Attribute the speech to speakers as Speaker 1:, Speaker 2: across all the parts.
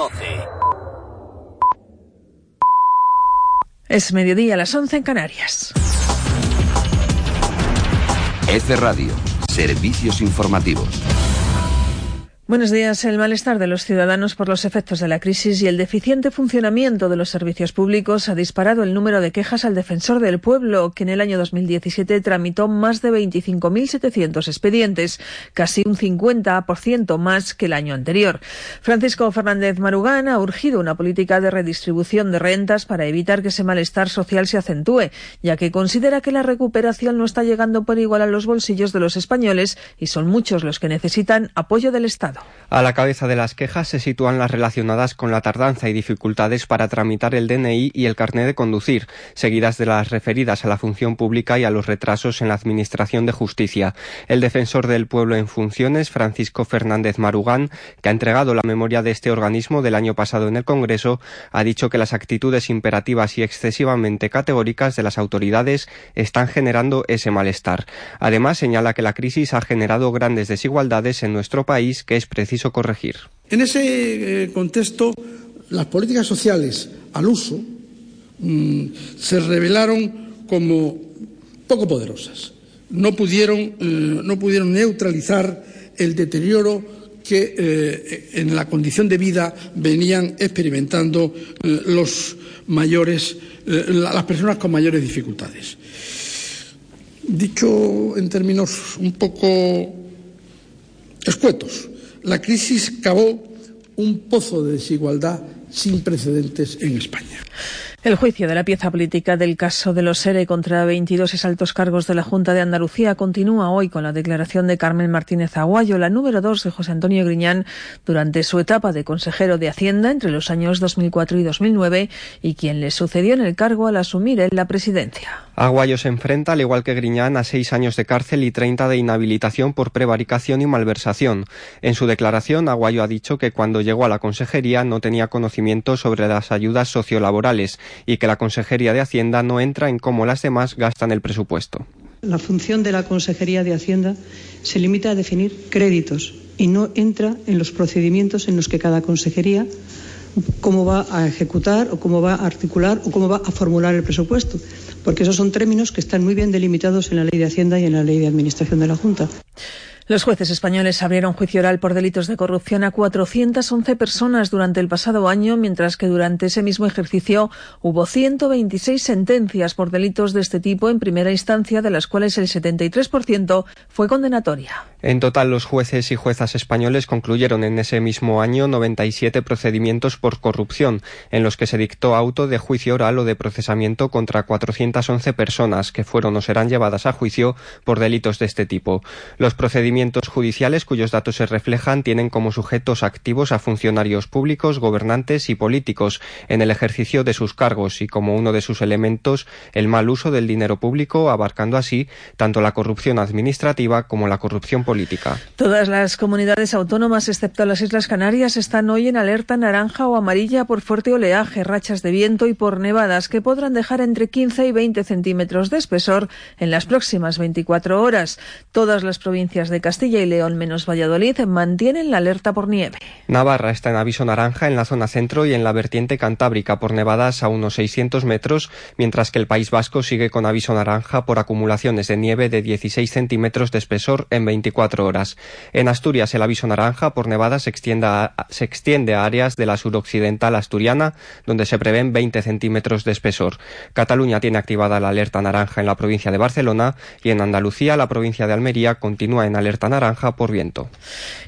Speaker 1: 12.
Speaker 2: Es mediodía a las 11 en Canarias.
Speaker 3: F Radio, servicios informativos.
Speaker 2: Buenos días. El malestar de los ciudadanos por los efectos de la crisis y el deficiente funcionamiento de los servicios públicos ha disparado el número de quejas al defensor del pueblo, que en el año 2017 tramitó más de 25.700 expedientes, casi un 50% más que el año anterior. Francisco Fernández Marugán ha urgido una política de redistribución de rentas para evitar que ese malestar social se acentúe, ya que considera que la recuperación no está llegando por igual a los bolsillos de los españoles y son muchos los que necesitan apoyo del Estado.
Speaker 4: A la cabeza de las quejas se sitúan las relacionadas con la tardanza y dificultades para tramitar el DNI y el carnet de conducir, seguidas de las referidas a la función pública y a los retrasos en la Administración de Justicia. El defensor del pueblo en funciones, Francisco Fernández Marugán, que ha entregado la memoria de este organismo del año pasado en el Congreso, ha dicho que las actitudes imperativas y excesivamente categóricas de las autoridades están generando ese malestar. Además, señala que la crisis ha generado grandes desigualdades en nuestro país que es preciso corregir.
Speaker 5: En ese eh, contexto, las políticas sociales al uso mmm, se revelaron como poco poderosas. No pudieron, eh, no pudieron neutralizar el deterioro que eh, en la condición de vida venían experimentando los mayores, las personas con mayores dificultades. Dicho en términos un poco escuetos, la crisis cavó un pozo de desigualdad sin precedentes en España.
Speaker 2: El juicio de la pieza política del caso de los SERE contra 22 altos cargos de la Junta de Andalucía continúa hoy con la declaración de Carmen Martínez Aguayo, la número dos de José Antonio Griñán, durante su etapa de consejero de Hacienda entre los años 2004 y 2009 y quien le sucedió en el cargo al asumir él la presidencia.
Speaker 4: Aguayo se enfrenta, al igual que Griñán, a seis años de cárcel y 30 de inhabilitación por prevaricación y malversación. En su declaración, Aguayo ha dicho que cuando llegó a la consejería no tenía conocimiento sobre las ayudas sociolaborales y que la Consejería de Hacienda no entra en cómo las demás gastan el presupuesto.
Speaker 6: La función de la Consejería de Hacienda se limita a definir créditos y no entra en los procedimientos en los que cada consejería cómo va a ejecutar o cómo va a articular o cómo va a formular el presupuesto, porque esos son términos que están muy bien delimitados en la Ley de Hacienda y en la Ley de Administración de la Junta.
Speaker 2: Los jueces españoles abrieron juicio oral por delitos de corrupción a 411 personas durante el pasado año, mientras que durante ese mismo ejercicio hubo 126 sentencias por delitos de este tipo en primera instancia, de las cuales el 73% fue condenatoria.
Speaker 4: En total, los jueces y juezas españoles concluyeron en ese mismo año 97 procedimientos por corrupción, en los que se dictó auto de juicio oral o de procesamiento contra 411 personas que fueron o serán llevadas a juicio por delitos de este tipo. Los procedimientos judiciales cuyos datos se reflejan tienen como sujetos activos a funcionarios públicos, gobernantes y políticos en el ejercicio de sus cargos y como uno de sus elementos el mal uso del dinero público, abarcando así tanto la corrupción administrativa como la corrupción política.
Speaker 2: Todas las comunidades autónomas, excepto las Islas Canarias, están hoy en alerta naranja o amarilla por fuerte oleaje, rachas de viento y por nevadas que podrán dejar entre 15 y 20 centímetros de espesor en las próximas 24 horas. Todas las provincias de Castilla y León menos Valladolid mantienen la alerta por nieve.
Speaker 4: Navarra está en aviso naranja en la zona centro y en la vertiente cantábrica por nevadas a unos 600 metros, mientras que el País Vasco sigue con aviso naranja por acumulaciones de nieve de 16 centímetros de espesor en 24 horas. En Asturias el aviso naranja por nevadas se se extiende a áreas de la suroccidental asturiana, donde se prevén 20 centímetros de espesor. Cataluña tiene activada la alerta naranja en la provincia de Barcelona y en Andalucía la provincia de Almería continúa en alerta naranja por viento.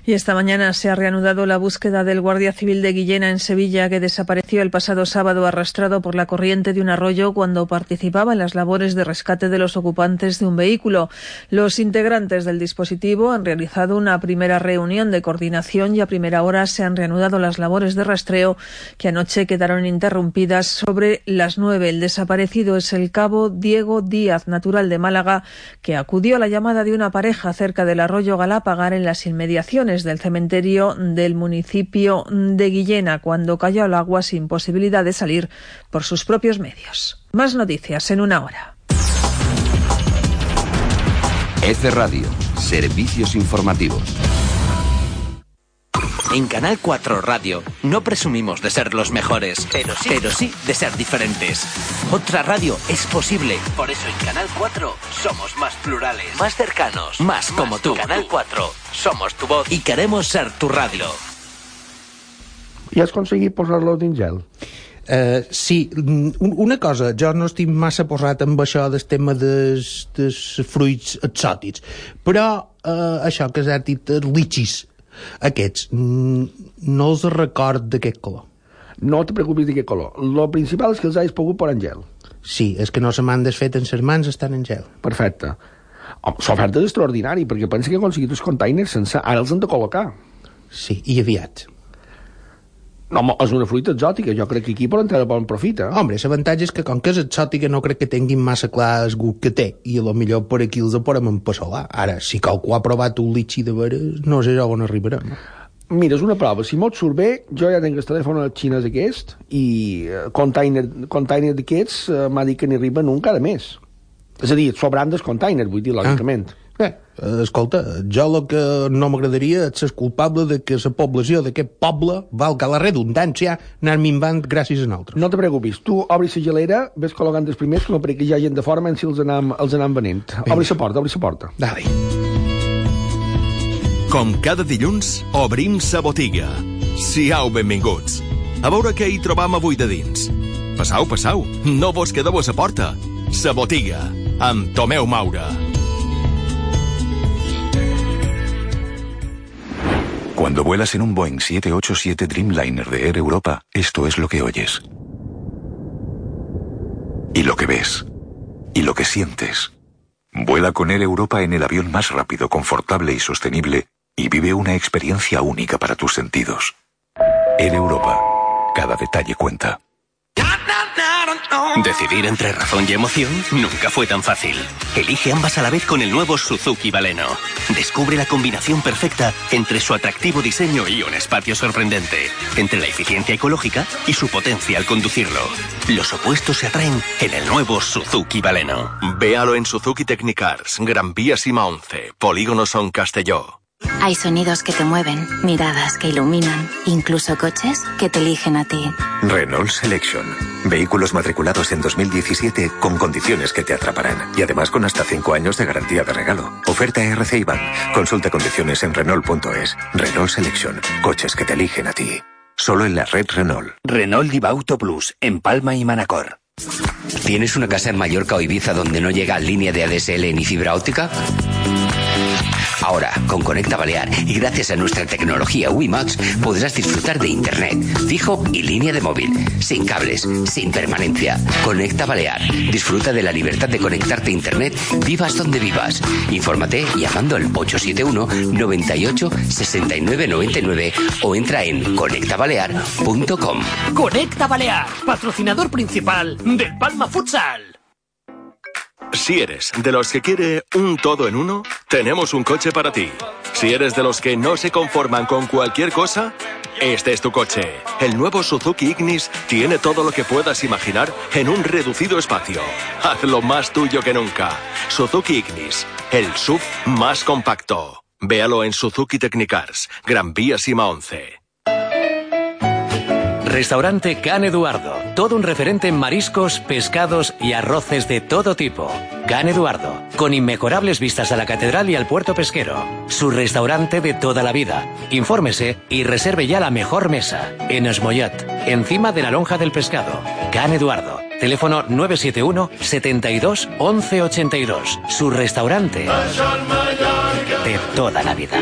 Speaker 2: Y esta mañana se ha reanudado la búsqueda del Guardia Civil de Guillena en Sevilla, que desapareció el pasado sábado arrastrado por la corriente de un arroyo cuando participaba en las labores de rescate de los ocupantes de un vehículo. Los integrantes del dispositivo han realizado una primera reunión de coordinación y a primera hora se han reanudado las labores de rastreo que anoche quedaron interrumpidas sobre las nueve. El desaparecido es el cabo Diego Díaz, natural de Málaga, que acudió a la llamada de una pareja cerca del arroyo Galapagar en las inmediaciones del cementerio del municipio de Guillena cuando cayó al agua sin posibilidad de salir por sus propios medios. Más noticias en una hora.
Speaker 3: F Radio, servicios informativos.
Speaker 1: En Canal 4 Radio no presumimos de ser los mejores, pero sí, pero sí de ser diferentes. Otra radio es posible. Por eso en Canal 4 somos más plurales, más cercanos, más, como tú. Canal 4 somos tu voz y queremos ser tu radio.
Speaker 7: I has aconseguit posar-lo dins gel?
Speaker 8: Uh, sí, mm, una cosa, jo no estic massa posat amb això del tema dels, dels fruits exòtics, però uh, això que has dit, els litxis, aquests, mm, no els record d'aquest color.
Speaker 7: No te preocupis d'aquest color. Lo principal és que els hagis pogut posar en gel.
Speaker 8: Sí, és que no se m'han desfet en les mans, estan en gel.
Speaker 7: Perfecte. L'oferta és extraordinari, perquè pensa que he aconseguit els containers sense... Ara els han de col·locar.
Speaker 8: Sí, i aviat.
Speaker 7: No, home, és una fruita exòtica, jo crec que aquí poden treure bon profit, eh?
Speaker 8: Hombre, l'avantatge és que com que és exòtica no crec que tinguin massa clar el gust que té i a lo millor per aquí els podem empassolar. Ara, si qualcú ha provat un litxi de veres, no sé on arribarem.
Speaker 7: Mira, és una prova. Si mos surt bé, jo ja tinc el telèfon xinès aquest i eh, container, container d'aquests eh, m'ha dit que n'hi arriben un cada mes. És a dir, sobrant dels containers, vull dir, lògicament.
Speaker 8: Ah. Bé, eh, escolta, jo el que no m'agradaria és ser culpable de que la població d'aquest poble, valga la redundància, anar minvant gràcies a nosaltres.
Speaker 7: No te preocupis, tu obris la gelera, ves col·locant els primers, com perquè hi ha gent de fora, menys si els anam, els anam venent.
Speaker 8: Vinga.
Speaker 7: Obri la porta, obri la porta.
Speaker 8: Dale.
Speaker 9: Com cada dilluns, obrim sa botiga. Siau benvinguts. A veure què hi trobam avui de dins. Passau, passau, no vos quedeu a sa porta. Sa botiga, amb Tomeu Maura.
Speaker 10: Cuando vuelas en un Boeing 787 Dreamliner de Air Europa, esto es lo que oyes. Y lo que ves. Y lo que sientes. Vuela con Air Europa en el avión más rápido, confortable y sostenible y vive una experiencia única para tus sentidos. Air Europa. Cada detalle cuenta.
Speaker 1: Decidir entre razón y emoción nunca fue tan fácil. Elige ambas a la vez con el nuevo Suzuki Baleno. Descubre la combinación perfecta entre su atractivo diseño y un espacio sorprendente, entre la eficiencia ecológica y su potencia al conducirlo. Los opuestos se atraen en el nuevo Suzuki Baleno.
Speaker 9: Véalo en Suzuki Technicars, Gran Vía Sima 11, Polígono Son Castelló.
Speaker 11: Hay sonidos que te mueven, miradas que iluminan, incluso coches que te eligen a ti.
Speaker 10: Renault Selection. Vehículos matriculados en 2017 con condiciones que te atraparán y además con hasta 5 años de garantía de regalo. Oferta RC Bank. Consulta condiciones en Renault.es. Renault Selection. Coches que te eligen a ti. Solo en la red Renault.
Speaker 3: Renault Diva Auto Plus, en Palma y Manacor. ¿Tienes una casa en Mallorca o Ibiza donde no llega línea de ADSL ni fibra óptica? Ahora, con Conecta Balear y gracias a nuestra tecnología WiMAX, podrás disfrutar de Internet, fijo y línea de móvil, sin cables, sin permanencia. Conecta Balear. Disfruta de la libertad de conectarte a Internet, vivas donde vivas. Infórmate llamando al 871 98 69 99 o entra en conectabalear.com.
Speaker 12: Conecta Balear, patrocinador principal del Palma Futsal.
Speaker 9: Si eres de los que quiere un todo en uno, tenemos un coche para ti. Si eres de los que no se conforman con cualquier cosa, este es tu coche. El nuevo Suzuki Ignis tiene todo lo que puedas imaginar en un reducido espacio. Hazlo más tuyo que nunca. Suzuki Ignis, el SUV más compacto. Véalo en Suzuki Technicars, Gran Vía Sima 11.
Speaker 13: Restaurante Can Eduardo. Todo un referente en mariscos, pescados y arroces de todo tipo. Can Eduardo. Con inmejorables vistas a la catedral y al puerto pesquero. Su restaurante de toda la vida. Infórmese y reserve ya la mejor mesa. En Esmoyat. Encima de la lonja del pescado. Can Eduardo. Teléfono 971 72 11 82. Su restaurante de toda la vida.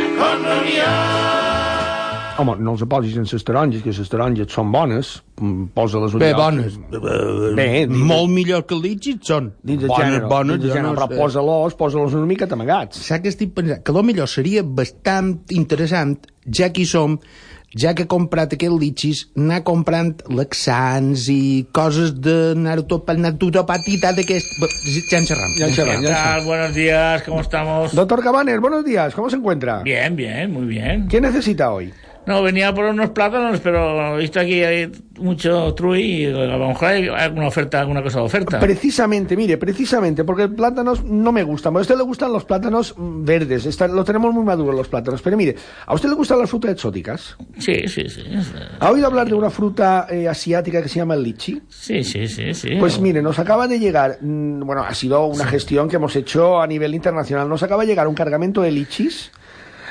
Speaker 7: Home, no els posis en les taronges, que les taronges són bones, mm, posa-les... un
Speaker 8: Bé,
Speaker 7: lloc.
Speaker 8: bones.
Speaker 7: Bé, dins-
Speaker 8: Molt millor que el són.
Speaker 7: Dins
Speaker 8: bones,
Speaker 7: gènere,
Speaker 8: bones,
Speaker 7: dins gènere,
Speaker 8: no
Speaker 7: però
Speaker 8: sé.
Speaker 7: posa-los, posa-los una mica amagats.
Speaker 8: Saps que estic pensant? Que millor seria bastant interessant, ja que hi som, ja que he comprat aquests litxis, anar comprant laxants i coses per naturopatita d'aquest... Ja en xerram.
Speaker 7: Ja en xerram, ja en
Speaker 14: ¿Qué tal? Buenos días, ¿cómo estamos?
Speaker 7: Doctor Cabanes, buenos días, ¿cómo se encuentra?
Speaker 14: Bien, bien, muy bien.
Speaker 7: ¿Qué necesita hoy?
Speaker 14: No, venía por unos plátanos, pero he visto aquí hay mucho trui y a lo mejor hay alguna oferta, alguna cosa de oferta.
Speaker 7: Precisamente, mire, precisamente, porque plátanos no me gustan. A usted le gustan los plátanos verdes, están, lo tenemos muy maduros los plátanos. Pero mire, ¿a usted le gustan las frutas exóticas?
Speaker 14: Sí, sí, sí.
Speaker 7: ¿Ha oído hablar de una fruta eh, asiática que se llama el lichi?
Speaker 14: Sí, sí, sí, sí.
Speaker 7: Pues mire, nos acaba de llegar, mm, bueno, ha sido una gestión que hemos hecho a nivel internacional, nos acaba de llegar un cargamento de lichis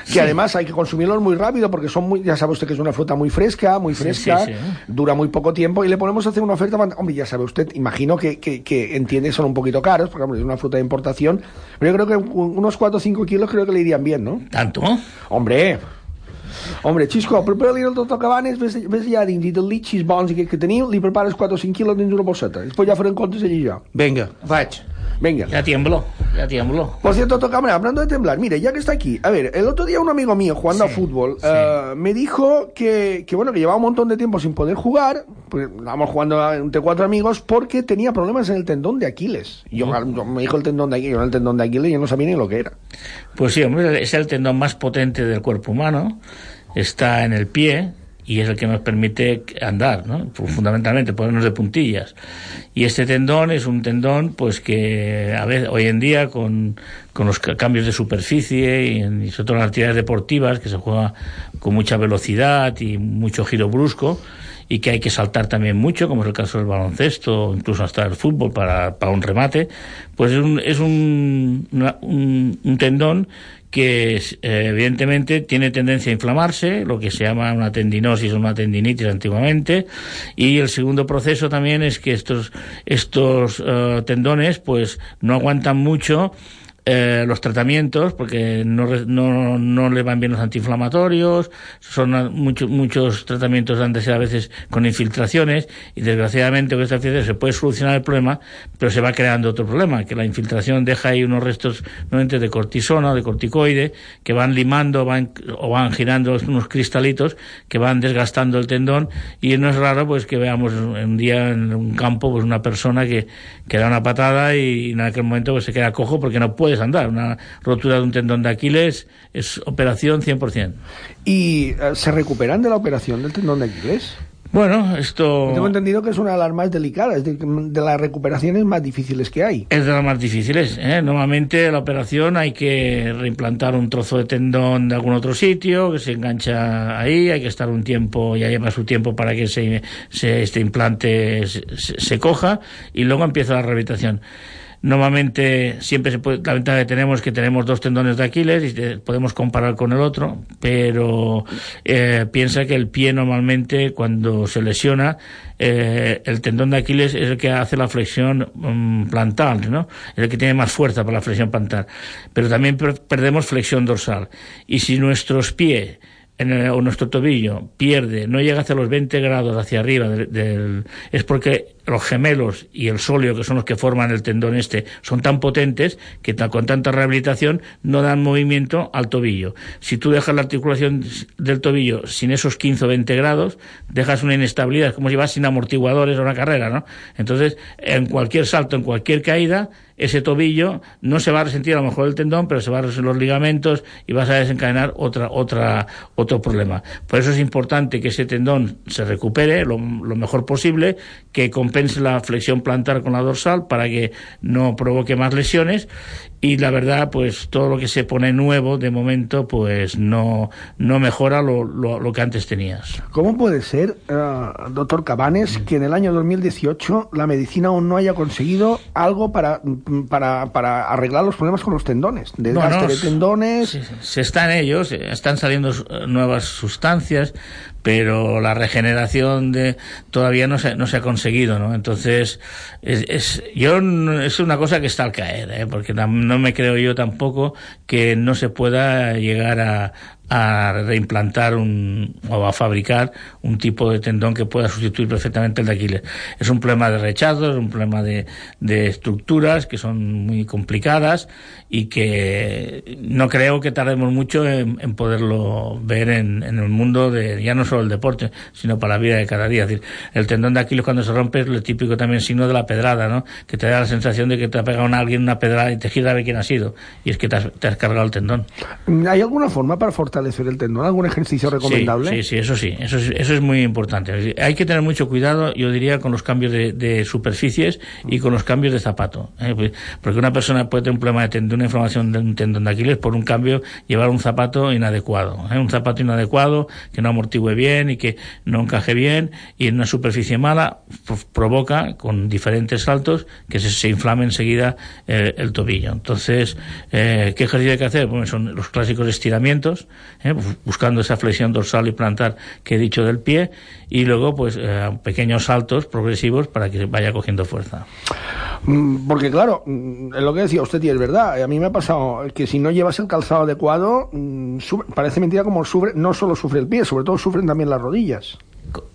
Speaker 7: que
Speaker 14: Sí.
Speaker 7: además hay que consumirlos muy rápido porque son muy, ya sabe usted que es una fruta muy fresca, muy fresca,
Speaker 14: sí, sí.
Speaker 7: dura muy poco tiempo y le ponemos a hacer una oferta, hombre, ya sabe usted, imagino que, que, que entiende son un poquito caros, porque hombre, es una fruta de importación, pero yo creo que un- unos 4 o 5 kilos creo que le irían bien, ¿no?
Speaker 14: ¿Tanto?
Speaker 7: Hombre, Hombre, Xisco, prepara-li el tot cabanes, ves, ves allà dins i litxis bons aquests que teniu, li prepares 4 o 5 quilos dins una bosseta. Després ja farem comptes allí jo.
Speaker 8: Venga, vaig.
Speaker 7: Venga.
Speaker 14: Ya tiemblo, ya tiemblo.
Speaker 7: Por cierto, Tocamara, hablando de temblar, mire, ya que está aquí, a ver, el otro día un amigo mío jugando a fútbol eh, me dijo que, que, bueno, que llevaba un montón de tiempo sin poder jugar, pues estábamos jugando entre cuatro amigos porque tenía problemas en el tendón de Aquiles. Yo, yo- me dijo el tendón de Aquiles, yo el tendón de Aquiles y yo no sabía ni lo que era.
Speaker 14: Pues sí, hombre, es el tendón más potente del cuerpo humano, está en el pie y es el que nos permite andar, ¿no? Pues, fundamentalmente ponernos de puntillas. Y este tendón es un tendón, pues que a veces hoy en día con, con los ca- cambios de superficie y, en- y sobre todo en las actividades deportivas que se juega con mucha velocidad y mucho giro brusco y que hay que saltar también mucho, como es el caso del baloncesto, incluso hasta el fútbol para, para un remate, pues es un, es un, una- un- tendón que eh, evidentemente tiene tendencia a inflamarse, lo que se llama una tendinosis o una tendinitis antiguamente, y el segundo proceso también es que estos, estos eh, tendones pues no aguantan mucho eh, los tratamientos porque no, no, no le van bien los antiinflamatorios, son mucho- muchos tratamientos han de ser a veces con infiltraciones y desgraciadamente con esta infiltración se puede solucionar el problema, pero se va creando otro problema, que la infiltración deja ahí unos restos nuevamente de cortisona de corticoide que van limando van, o van girando unos cristalitos que van desgastando el tendón y no es raro pues que veamos un día en un campo pues una persona que, que da una patada y en aquel momento pues se queda cojo porque no puedes andar. Una rotura de un tendón de Aquiles es operación 100%.
Speaker 7: ¿Y eh, se recuperan de la operación del tendón de Aquiles?
Speaker 14: Bueno, esto...
Speaker 7: Tengo entendido que es una de las más delicadas, de, de las recuperaciones más difíciles que hay.
Speaker 14: Es de las más difíciles. ¿eh? Normalmente la operación hay que reimplantar un trozo de tendón de algún otro sitio que se engancha ahí, hay que estar un tiempo, ya lleva su tiempo para que se, se- este implante se, se- se coja y luego empieza la rehabilitación. Normalmente siempre se puede, la ventaja que tenemos es que tenemos dos tendones de Aquiles y podemos comparar con el otro, pero eh, piensa que el pie normalmente cuando se lesiona eh, el tendón de Aquiles es el que hace la flexión mm, plantar, ¿no? Es el que tiene más fuerza para la flexión plantar. Pero también per- perdemos flexión dorsal. Y si nuestros pies en el- o nuestro tobillo pierde, no llega hacia los 20 grados hacia arriba del, del- es porque los gemelos y el sóleo, que son los que forman el tendón este, son tan potentes que con tanta rehabilitación no dan movimiento al tobillo. Si tú dejas la articulación del tobillo sin esos 15 o 20 grados, dejas una inestabilidad, es como si vas sin amortiguadores a una carrera, ¿no? Entonces, en cualquier salto, en cualquier caída, ese tobillo no se va a resentir a lo mejor el tendón, pero se va a resentir los ligamentos y vas a desencadenar otra, otra, otro problema. Por eso es importante que ese tendón se recupere lo, mejor posible, que la flexión plantar con la dorsal para que no provoque más lesiones y la verdad, pues todo lo que se pone nuevo de momento, pues no, no mejora lo, lo, lo que antes tenías.
Speaker 7: ¿Cómo puede ser, eh, doctor Cabanes, que en el año 2018 la medicina aún no haya conseguido algo para, para, para arreglar los problemas con los tendones? Desgaste
Speaker 14: No, no,
Speaker 7: de tendones.
Speaker 14: Se, se está en ellos, eh, están saliendo eh, nuevas sustancias, pero la regeneración de todavía no se, no se ha conseguido, ¿no? Entonces, es, es, yo es una cosa que está al caer, ¿eh? porque tam- no me creo yo tampoco que no se pueda llegar a, a reimplantar un, o a fabricar un tipo de tendón que pueda sustituir perfectamente el de Aquiles. Es un problema de rechazo, es un problema de, de estructuras que son muy complicadas y que no creo que tardemos mucho en, poderlo ver en, el mundo de ya no solo el deporte, sino para la vida de cada día. El tendón de Aquiles cuando se rompe es lo típico también signo de la pedrada, ¿no? Que te da la sensación de que te ha pegado a alguien una pedrada y te gira a quién ha sido. Y es que te has, te has cargado el tendón.
Speaker 7: ¿Hay alguna forma para fortalecer fortalecer el tendón? ¿Algún ejercicio recomendable?
Speaker 14: Sí, sí, eso sí, eso es, eso es muy importante. Hay que tener mucho cuidado, yo diría, con los cambios de, de superficies y con los cambios de zapato. ¿eh? Pues, porque una persona puede tener un problema de, de una inflamación de un tendón de Aquiles por un cambio, llevar un zapato inadecuado. ¿eh? Un zapato inadecuado que no amortigüe bien y que no encaje bien y en una superficie mala pues, provoca con diferentes saltos que se, se inflame enseguida eh, el tobillo. Entonces, eh, ¿qué ejercicio hay que hacer? Bueno, son los clásicos estiramientos, eh, buscando esa flexión dorsal y plantar que he dicho del pie y luego pues eh, pequeños saltos progresivos para que vaya cogiendo fuerza.
Speaker 7: Mm, Porque claro, mm, lo que decía usted y es verdad, a mí me ha pasado que si no llevas el calzado adecuado, mm, parece mentira como sufre, no solo sufre el pie, sobre todo sufren también las rodillas.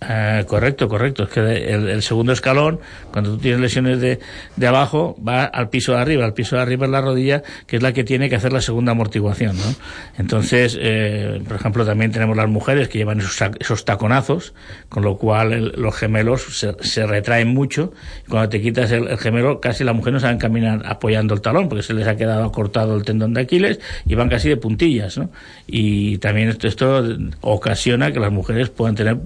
Speaker 14: Eh, correcto, correcto. Es que el, el segundo escalón, cuando tú tienes lesiones de, de abajo, va al piso de arriba. Al piso de arriba es la rodilla, que es la que tiene que hacer la segunda amortiguación. ¿no? Entonces, eh, por ejemplo, también tenemos las mujeres que llevan esos, esos taconazos, con lo cual el- los gemelos se, se retraen mucho. Cuando te quitas el, el gemelo, casi las mujeres no saben caminar apoyando el talón, porque se les ha quedado cortado el tendón de Aquiles y van casi de puntillas. ¿no? Y también esto, esto ocasiona que las mujeres puedan tener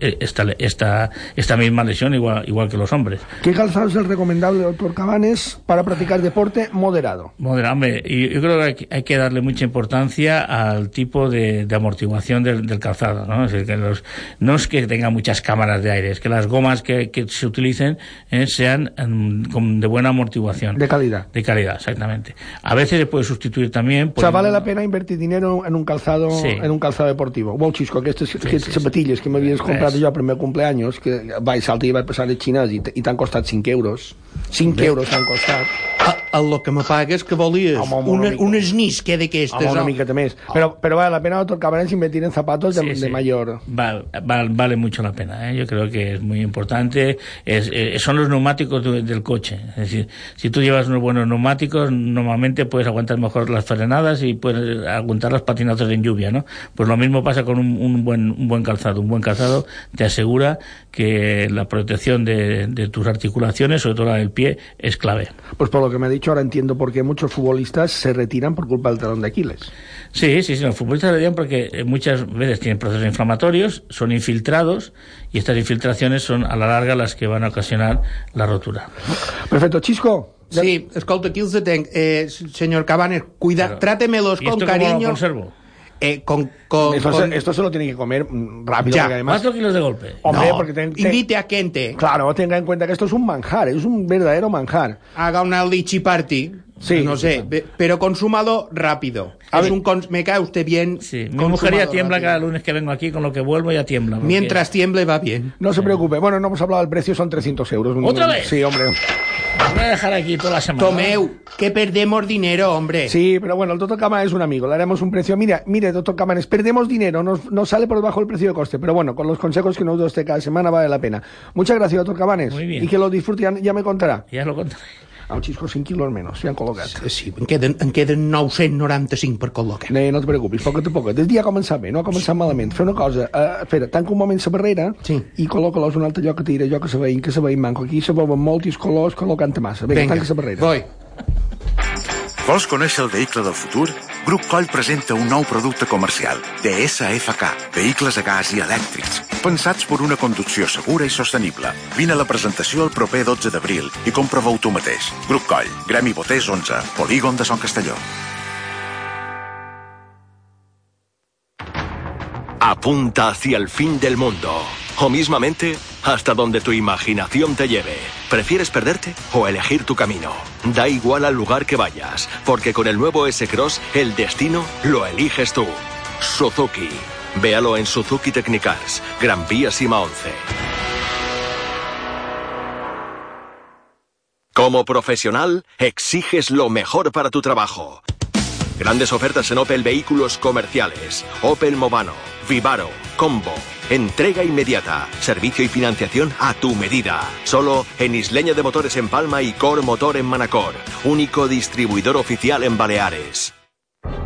Speaker 14: esta, esta, esta misma lesión igual, igual que los hombres.
Speaker 7: ¿Qué calzado es el recomendable, doctor Cabanes, para practicar deporte moderado?
Speaker 14: Modera, hombre, yo creo que hay, que- hay que darle mucha importancia al tipo de, de amortiguación del, del calzado, ¿no? Es decir, que los, no es que tenga muchas cámaras de aire, es que las gomas que, que se utilicen eh, sean em, con- de buena amortiguación.
Speaker 7: De calidad.
Speaker 14: De calidad, exactamente. A veces se puede sustituir también
Speaker 7: O sea,
Speaker 14: por...
Speaker 7: vale la pena invertir dinero en un calzado,
Speaker 14: Sí.
Speaker 7: en un calzado deportivo. Bueno, Xisco, aquestes, aquestes sapatilles que m'havies comprat jo al primer cumpleaños, que vaig saltar i vaig passar de xinès i, i t'han costat 5 euros. 5
Speaker 8: Bé.
Speaker 7: euros t'han costat.
Speaker 8: A, a lo que me pagues que volies
Speaker 7: Home, home,
Speaker 8: una,
Speaker 7: una
Speaker 8: unes nisque d'aquestes.
Speaker 7: Home, una miqueta més. Però, però vale la pena, doctor Cabanes, invertir en zapatos de,
Speaker 14: Sí,
Speaker 7: de mayor...
Speaker 14: Va- va- vale mucho la pena. ¿eh? Yo creo que es muy importante. Es, son los neumáticos de- del coche. Es decir, si tú llevas unos buenos neumáticos, normalmente puedes aguantar mejor las frenadas y puedes aguantar los patinazos en lluvia, ¿no? Pues lo mismo pasa con un, un buen, un buen calzado. Un buen calzado te asegura que la protección de, de tus articulaciones, sobre todo la del pie, es clave.
Speaker 7: Pues por lo que me ha dicho, ahora entiendo por qué muchos futbolistas se retiran por culpa del talón de Aquiles.
Speaker 14: Sí, sí, sí, los futbolistas lo dirían porque eh, muchas veces tienen procesos inflamatorios, son infiltrados y estas infiltraciones son a la larga las que van a ocasionar la rotura.
Speaker 7: Perfecto, Chisco.
Speaker 8: Sí, escolta, aquí els tenc. Eh, senyor Cabanes, cuida,
Speaker 14: Claro.
Speaker 8: trátemelos
Speaker 14: ¿Y
Speaker 8: con
Speaker 14: esto cómo lo
Speaker 8: cariño.
Speaker 14: conservo?
Speaker 8: Eh, con, con,
Speaker 7: Esto,
Speaker 8: con-
Speaker 7: se, esto se lo tiene que comer mm, rápido,
Speaker 8: Ya.
Speaker 7: además...
Speaker 14: Cuatro kilos de golpe.
Speaker 7: Hombre,
Speaker 8: No,
Speaker 7: porque ten- ten-
Speaker 8: invite a gente.
Speaker 7: Claro, tenga en cuenta que esto es un manjar, es un verdadero manjar.
Speaker 8: Haga una lichi party.
Speaker 7: Sí.
Speaker 8: No sé, pe- pero consúmalo rápido.
Speaker 7: A
Speaker 8: Es un cons- me cae usted bien.
Speaker 14: Sí, mi mujer ya tiembla
Speaker 8: rápido.
Speaker 14: cada lunes que vengo aquí, con lo que vuelvo ya tiembla. porque-
Speaker 8: Mientras tiemble va bien.
Speaker 7: No se preocupe. Bueno, no hemos hablado del precio, son 300 euros.
Speaker 14: ¿Otra vez?
Speaker 7: Sí, hombre.
Speaker 14: Voy a dejar aquí toda la semana.
Speaker 8: Tomeu, que perdemos dinero, hombre.
Speaker 7: Sí, pero bueno, el doctor Camanes es un amigo, le haremos un precio. Mira, mire, doctor Camanes, perdemos dinero, nos, nos sale por debajo del precio de coste, pero bueno, con los consejos que nos da usted cada semana vale la pena. Muchas gracias, doctor Camanes.
Speaker 14: Muy bien.
Speaker 7: Y que lo disfrute, ya, ya me contará.
Speaker 14: Ya lo contaré.
Speaker 7: A xisco 5 quilos menos, se han col·locat.
Speaker 8: Sí, en queden, en queden 995 per col·locar.
Speaker 7: No, no et preocupis, poquet a poquet. El dia ha començat bé, no ha començat malament. Fer una cosa, uh, espera, tanca un moment la barrera
Speaker 8: Sí.
Speaker 7: i col·loca-los un altre lloc que tira, jo que se veïn, que se veïn manco. Aquí se veuen molts colors col·locant massa. Vinga, tanca la barrera.
Speaker 8: Voy.
Speaker 15: Vols conèixer el vehicle del futur? Grup Coll presenta un nou producte comercial, DSFK, vehicles a gas i elèctrics, pensats per una conducció segura i sostenible. Vine a la presentació el proper 12 d'abril i comprova-ho tu mateix. Grup Coll, Gremi Boters 11, Polígon de Son Castelló.
Speaker 9: Apunta hacia el fin del mundo. O mismamente, hasta donde tu imaginación te lleve. ¿Prefieres perderte o elegir tu camino? Da igual al lugar que vayas, porque con el nuevo S-Cross, el destino lo eliges tú. Suzuki. Véalo en Suzuki Technicars, Gran Vía Sima 11. Como profesional, exiges lo mejor para tu trabajo. Grandes ofertas en Opel Vehículos Comerciales, Opel Movano, Vivaro, Combo. Entrega inmediata, servicio y financiación a tu medida. Solo en Isleña de Motores en Palma y Cor Motor en Manacor. Único distribuidor oficial en Baleares.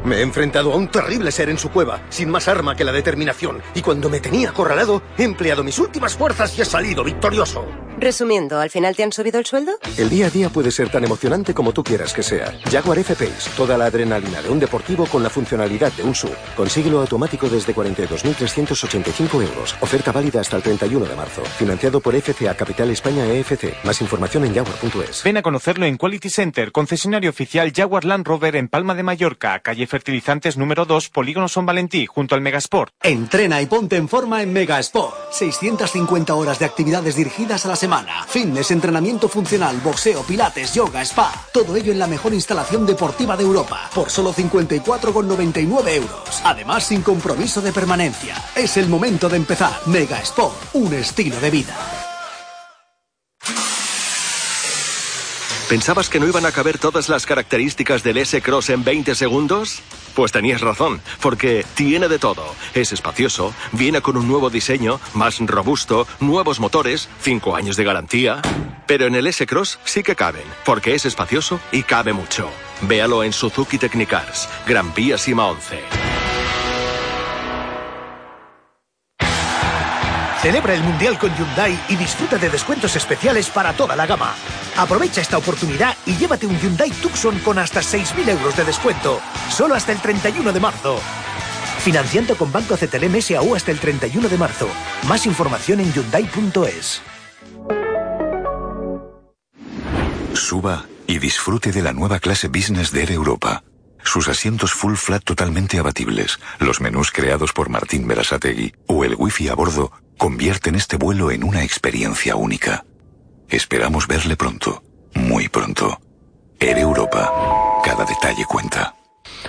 Speaker 16: Me he enfrentado a un terrible ser en su cueva, sin más arma que la determinación, y cuando me tenía acorralado, he empleado mis últimas fuerzas y he salido victorioso.
Speaker 17: Resumiendo, ¿al final te han subido el sueldo?
Speaker 16: El día a día puede ser tan emocionante como tú quieras que sea. Jaguar F-Pace, toda la adrenalina de un deportivo con la funcionalidad de un SUV. Consíguelo automático desde 42.385 euros. Oferta válida hasta el 31 de marzo. Financiado por FCA Capital España EFC. Más información en jaguar.es.
Speaker 18: Ven a conocerlo en Quality Center, concesionario oficial Jaguar Land Rover en Palma de Mallorca, calle Fertilizantes número 2, Polígono Son Valentí, junto al Megasport.
Speaker 19: Entrena y ponte en forma en Megasport. 650 horas de actividades dirigidas a la semana. Fitness, entrenamiento funcional, boxeo, pilates, yoga, spa. Todo ello en la mejor instalación deportiva de Europa. Por solo 54,99 euros. Además, sin compromiso de permanencia. Es el momento de empezar. Mega Sport, un estilo de vida.
Speaker 9: ¿Pensabas que no iban a caber todas las características del S-Cross en 20 segundos? Pues tenías razón, porque tiene de todo. Es espacioso, viene con un nuevo diseño, más robusto, nuevos motores, 5 años de garantía. Pero en el S-Cross sí que caben, porque es espacioso y cabe mucho. Véalo en Suzuki Technicars, Gran Vía Sima 11.
Speaker 12: Celebra el Mundial con Hyundai y disfruta de descuentos especiales para toda la gama. Aprovecha esta oportunidad y llévate un Hyundai Tucson con hasta 6.000 euros de descuento, solo hasta el 31 de marzo. Financiando con Banco CTLM SAU hasta el 31 de marzo. Más información en Hyundai.es.
Speaker 10: Suba y disfrute de la nueva clase business de Air Europa. Sus asientos full flat totalmente abatibles, los menús creados por Martín Berasategui o el wifi a bordo convierten este vuelo en una experiencia única. Esperamos verle pronto, muy pronto. Air Europa. Cada detalle cuenta.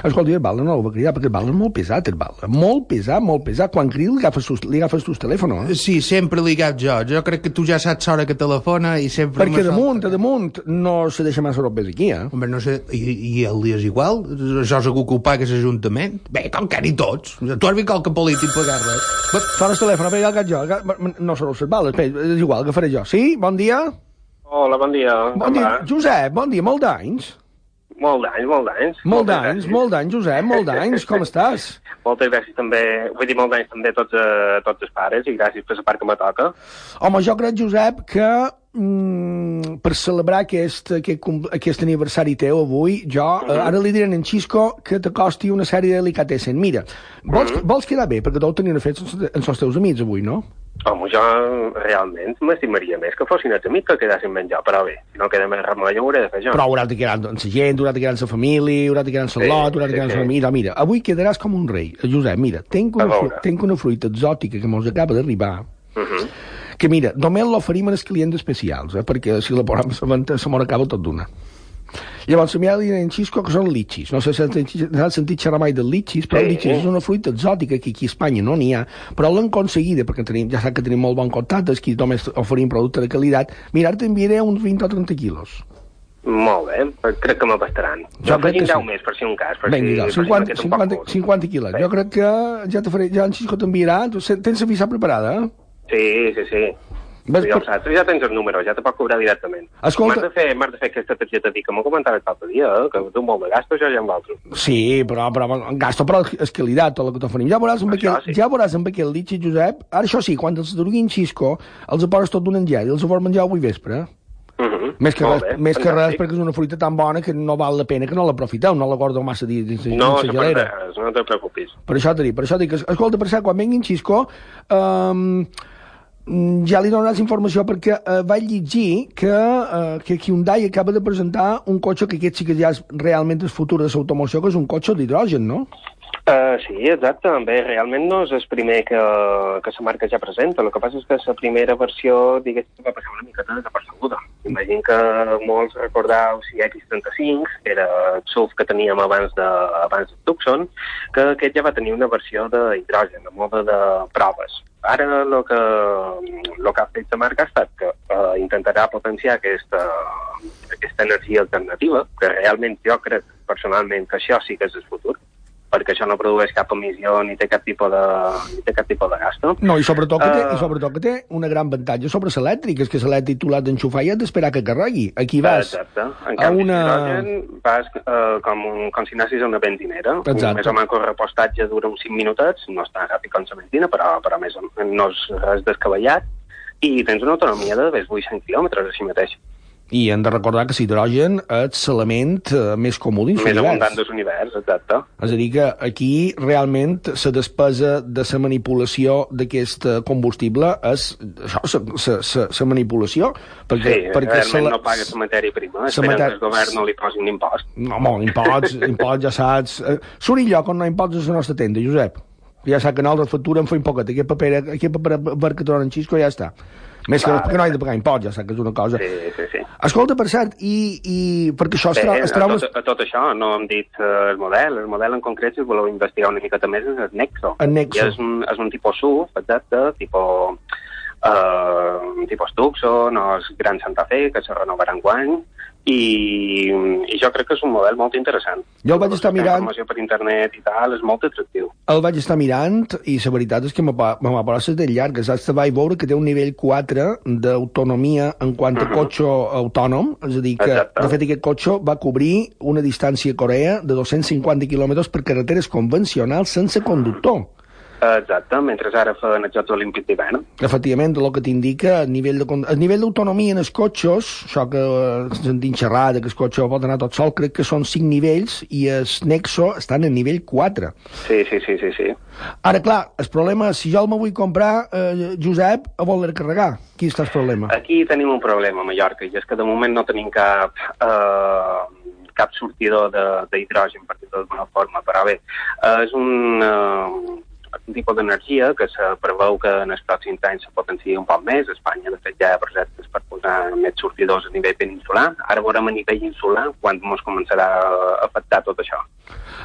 Speaker 7: Escolta, el Bala no el va cridar, perquè el Bala és molt pesat, el Bala. Molt pesat, molt pesat. Quan crida li agafes, li agafes tus telèfon, eh?
Speaker 8: Sí, sempre li agaf jo. Jo crec que tu ja saps l'hora que telefona i sempre...
Speaker 7: Perquè damunt, a damunt, no se deixa massa ropes aquí, eh?
Speaker 8: Home, no sé, i, i el dia és igual? Això segur que ho paga l'Ajuntament? Bé, com que ni tots. Tu has vist qualque polític pagar res?
Speaker 7: Fora el telèfon, a veure, el jo. aga- No serà el Bala, espera, és igual, agafaré jo. Sí? Bon dia?
Speaker 20: Hola, bon dia.
Speaker 7: Bon dia. Josep, bon dia, molt d'anys.
Speaker 20: Molt d'anys, molt d'anys.
Speaker 7: Molt d'anys, molt d'anys, Josep, molt d'anys. Com estàs?
Speaker 20: Moltes gràcies també, vull dir molt d'anys també a tots, eh, tots els pares i gràcies per la part que me toca.
Speaker 7: Home, jo crec, Josep, que mm, per celebrar aquest, aquest, aquest aniversari teu avui, jo eh, ara li diré a en Xisco que t'acosti una sèrie de delicatessen. Mira, vols, vols quedar bé? Perquè tu ho tenies fet amb els teus amics avui, no?
Speaker 20: Home, jo realment m'estimaria més que fossin els amics que quedassin menjar, però bé, si no queda més remei, ho hauré de fer jo.
Speaker 7: Però hauràs de quedar amb la gent, hauràs de quedar amb la família, hauràs de quedar amb
Speaker 20: Sí,
Speaker 7: el lot, hauràs de
Speaker 20: sí,
Speaker 7: quedar amb
Speaker 20: sí.
Speaker 7: la família. Mira, avui quedaràs com un rei. Josep, mira, tenc una, fru tenc una fruita exòtica que mos acaba d'arribar,
Speaker 20: Uh -huh.
Speaker 7: Que mira, només l'oferim als clients especials, eh, perquè si la posem a la venda se acaba tot d'una. Llavors, a mi ara en Xisco que són litxis. No sé si has sentit xerrar mai de litxis, però
Speaker 20: Sí.
Speaker 7: sí. litxis és una fruita exòtica que aquí a Espanya no n'hi ha, però l'han aconseguida, perquè tenim, ja sap que tenim molt bon contacte, aquí només oferim producte de qualitat. Mira, ara t'enviaré uns 20 o 30 quilos.
Speaker 20: Molt bé, crec que me bastaran.
Speaker 7: Jo crec que
Speaker 20: afegim 10
Speaker 7: sí.
Speaker 20: més, per si un cas. Per
Speaker 7: Vinga,
Speaker 20: si,
Speaker 7: ja,
Speaker 20: per si
Speaker 7: 50,
Speaker 20: m'aquesto un poc
Speaker 7: 50,
Speaker 20: curt.
Speaker 7: 50 quilos. Jo crec que ja te faré, ja en Xisco t'enviarà. Tens la visa preparada, eh?
Speaker 20: Sí, sí, sí. Ho
Speaker 7: per-
Speaker 20: saps, tu ja tens els números, ja te pot cobrar directament.
Speaker 7: Escolta-
Speaker 20: M'has de, fer, m'has de fer aquesta targeta dir que m'ho comentaves l'altre dia, eh? que tu molt de gasto, jo ja amb l'altre.
Speaker 7: Sí, però, però gasto però és qualitat, tot el que t'oferim. Ja veuràs amb aquell,
Speaker 20: sí.
Speaker 7: ja veuràs amb aquell litxi, Josep. Ara, això sí, quan els droguin Xisco, els poses tot d'un engell i els vols menjar avui vespre. eh?
Speaker 20: Uh -huh.
Speaker 7: Més que,
Speaker 20: Molt
Speaker 7: res,
Speaker 20: bé,
Speaker 7: més que res perquè és una fruita tan bona que no val la pena que no l'aprofiteu, no la guardeu massa dins dins
Speaker 20: No,
Speaker 7: la gelera.
Speaker 20: res, no te preocupis.
Speaker 7: Per això t'he dit, per això dic, escolta, per cert, quan venguin Xisco, um, ja li donaràs informació perquè uh, vaig llegir que, uh, que Hyundai acaba de presentar un cotxe que aquest sí que ja és realment el futur de l'automoció, que és un cotxe d'hidrogen, no?
Speaker 20: Uh, sí, exacte. Bé, realment no és el primer que, que la marca ja presenta. El que passa és que la primera versió, diguéssim, va passar una miqueta desapercebuda. Imagino que molts recordeu si X35, que era el SUV que teníem abans de, abans de Tucson, que aquest ja va tenir una versió d'hidrogen, a mode de proves. Ara el que, el que ha fet la marca ha estat que uh, intentarà potenciar aquesta, aquesta energia alternativa, que realment jo crec personalment que això sí que és el futur, perquè això no produeix cap emissió ni té cap tipus de, ni té cap tipus de gasto.
Speaker 7: No, i sobretot que, té,
Speaker 20: Eh,
Speaker 7: i sobretot que té una gran avantatge sobre l'elèctric, és que l'elèctric tu l'has d'enxufar i has d'esperar que carregui. Aquí vas
Speaker 20: Exacte. En
Speaker 7: a
Speaker 20: canvi,
Speaker 7: una...
Speaker 20: l'hidrogen vas uh, com, un- com si anessis a una benzinera.
Speaker 7: Exacte.
Speaker 20: Més o menys el repostatge dura uns 5 minutets, no és tan ràpid com la benzina, però, però més o menys no és res descabellat. i tens una autonomia de més 800 quilòmetres així mateix.
Speaker 7: I hem de recordar que l'hidrogen és l'element eh, més comú dins
Speaker 20: Més
Speaker 7: l'univers.
Speaker 20: abundant de l'univers, exacte.
Speaker 7: És a dir, que aquí realment la despesa de la manipulació d'aquest combustible és això, la manipulació. Perquè,
Speaker 20: sí,
Speaker 7: perquè
Speaker 20: realment
Speaker 7: la-
Speaker 20: no pagues la matèria prima,
Speaker 7: la
Speaker 20: espera
Speaker 7: matè-
Speaker 20: que el govern no li posi un impost.
Speaker 7: No, home, impots, impots, ja saps... Eh, Surt lloc on no impots és la nostra tenda, Josep. Ja sap que nosaltres facturem fent poquet. Aquest paper, aquest paper per que tornen xisco ja està. Més que, que no he de pagar impots, ja saps que és una cosa.
Speaker 20: Sí, sí, sí.
Speaker 7: Escolta, per cert, i, i perquè això es,
Speaker 20: Bé,
Speaker 7: troba, es troba...
Speaker 20: a, tot, a tot això no hem dit eh, el model. El model en concret, si voleu investigar una miqueta més, és el Nexo.
Speaker 7: El Nexo.
Speaker 20: I és un, és un tipus SUV, exacte, tipus, eh, tipus Tucson o el Gran Santa Fe, que se renovarà guany, i, i jo crec que és un model molt interessant.
Speaker 7: Jo el vaig estar mirant,
Speaker 20: informació per internet i tal és molt atractiu.
Speaker 7: el vaig estar mirant i la veritat és que parar de llarg. Saps? Vaig veure que té un nivell 4 d'autonomia en quant a cotxe autònom, és a dir, que
Speaker 20: Exacte.
Speaker 7: de fet aquest cotxe va cobrir una distància a Corea de 250 quilòmetres per carreteres convencionals sense conductor.
Speaker 20: Exacte, mentre ara feien els Jocs Olímpics d'hivern.
Speaker 7: Efectivament, el que t'indica a nivell de a nivell d'autonomia en els cotxes, això que eh, sentim xerrada, que el cotxe pot anar tot sol, crec que són 5 nivells i el Nexo estan en nivell 4.
Speaker 20: Sí, sí, sí, sí, sí.
Speaker 7: Ara, clar, el problema és si jo el me vull comprar, eh, Josep, a voler carregar. Aquí està el problema.
Speaker 20: Aquí tenim un problema a Mallorca, i és que de moment no tenim cap, eh, cap sortidor de- d'hidrogen, per dir-ho d'alguna forma, però bé, eh, és un, eh, un tipus d'energia que se preveu que en els pròxims anys se potenciï un poc més. Espanya, de fet, ja hi ha projectes per posar més sortidors a nivell peninsular. Ara veurem a nivell insular quan ens començarà a afectar tot això.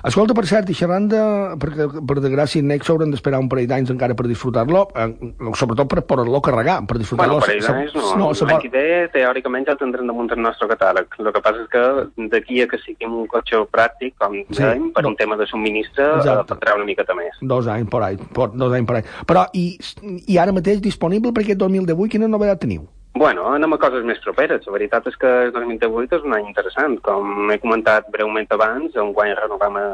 Speaker 7: Escolta, per cert, i xerrant de... Perquè, per desgràcia, Nexo haurem d'esperar un parell d'anys encara per disfrutar-lo, eh, sobretot per poder-lo carregar, per disfrutar-lo.
Speaker 20: Bueno, per ells anys no.
Speaker 7: no,
Speaker 20: no
Speaker 7: se
Speaker 20: L'any que ve, teòricament, ja el tindrem damunt del nostre catàleg. El que passa és que d'aquí a que sigui un cotxe pràctic, com
Speaker 7: Sí,
Speaker 20: dèiem, per un tema de subministre, eh, una miqueta més.
Speaker 7: Dos anys per any, por, dos anys per any. Però, i, i ara mateix disponible per aquest 2018, quina novedat teniu?
Speaker 20: Bueno, anem a coses més properes. La veritat és que el 2018 és un any interessant. Com he comentat breument abans, un guany renovam a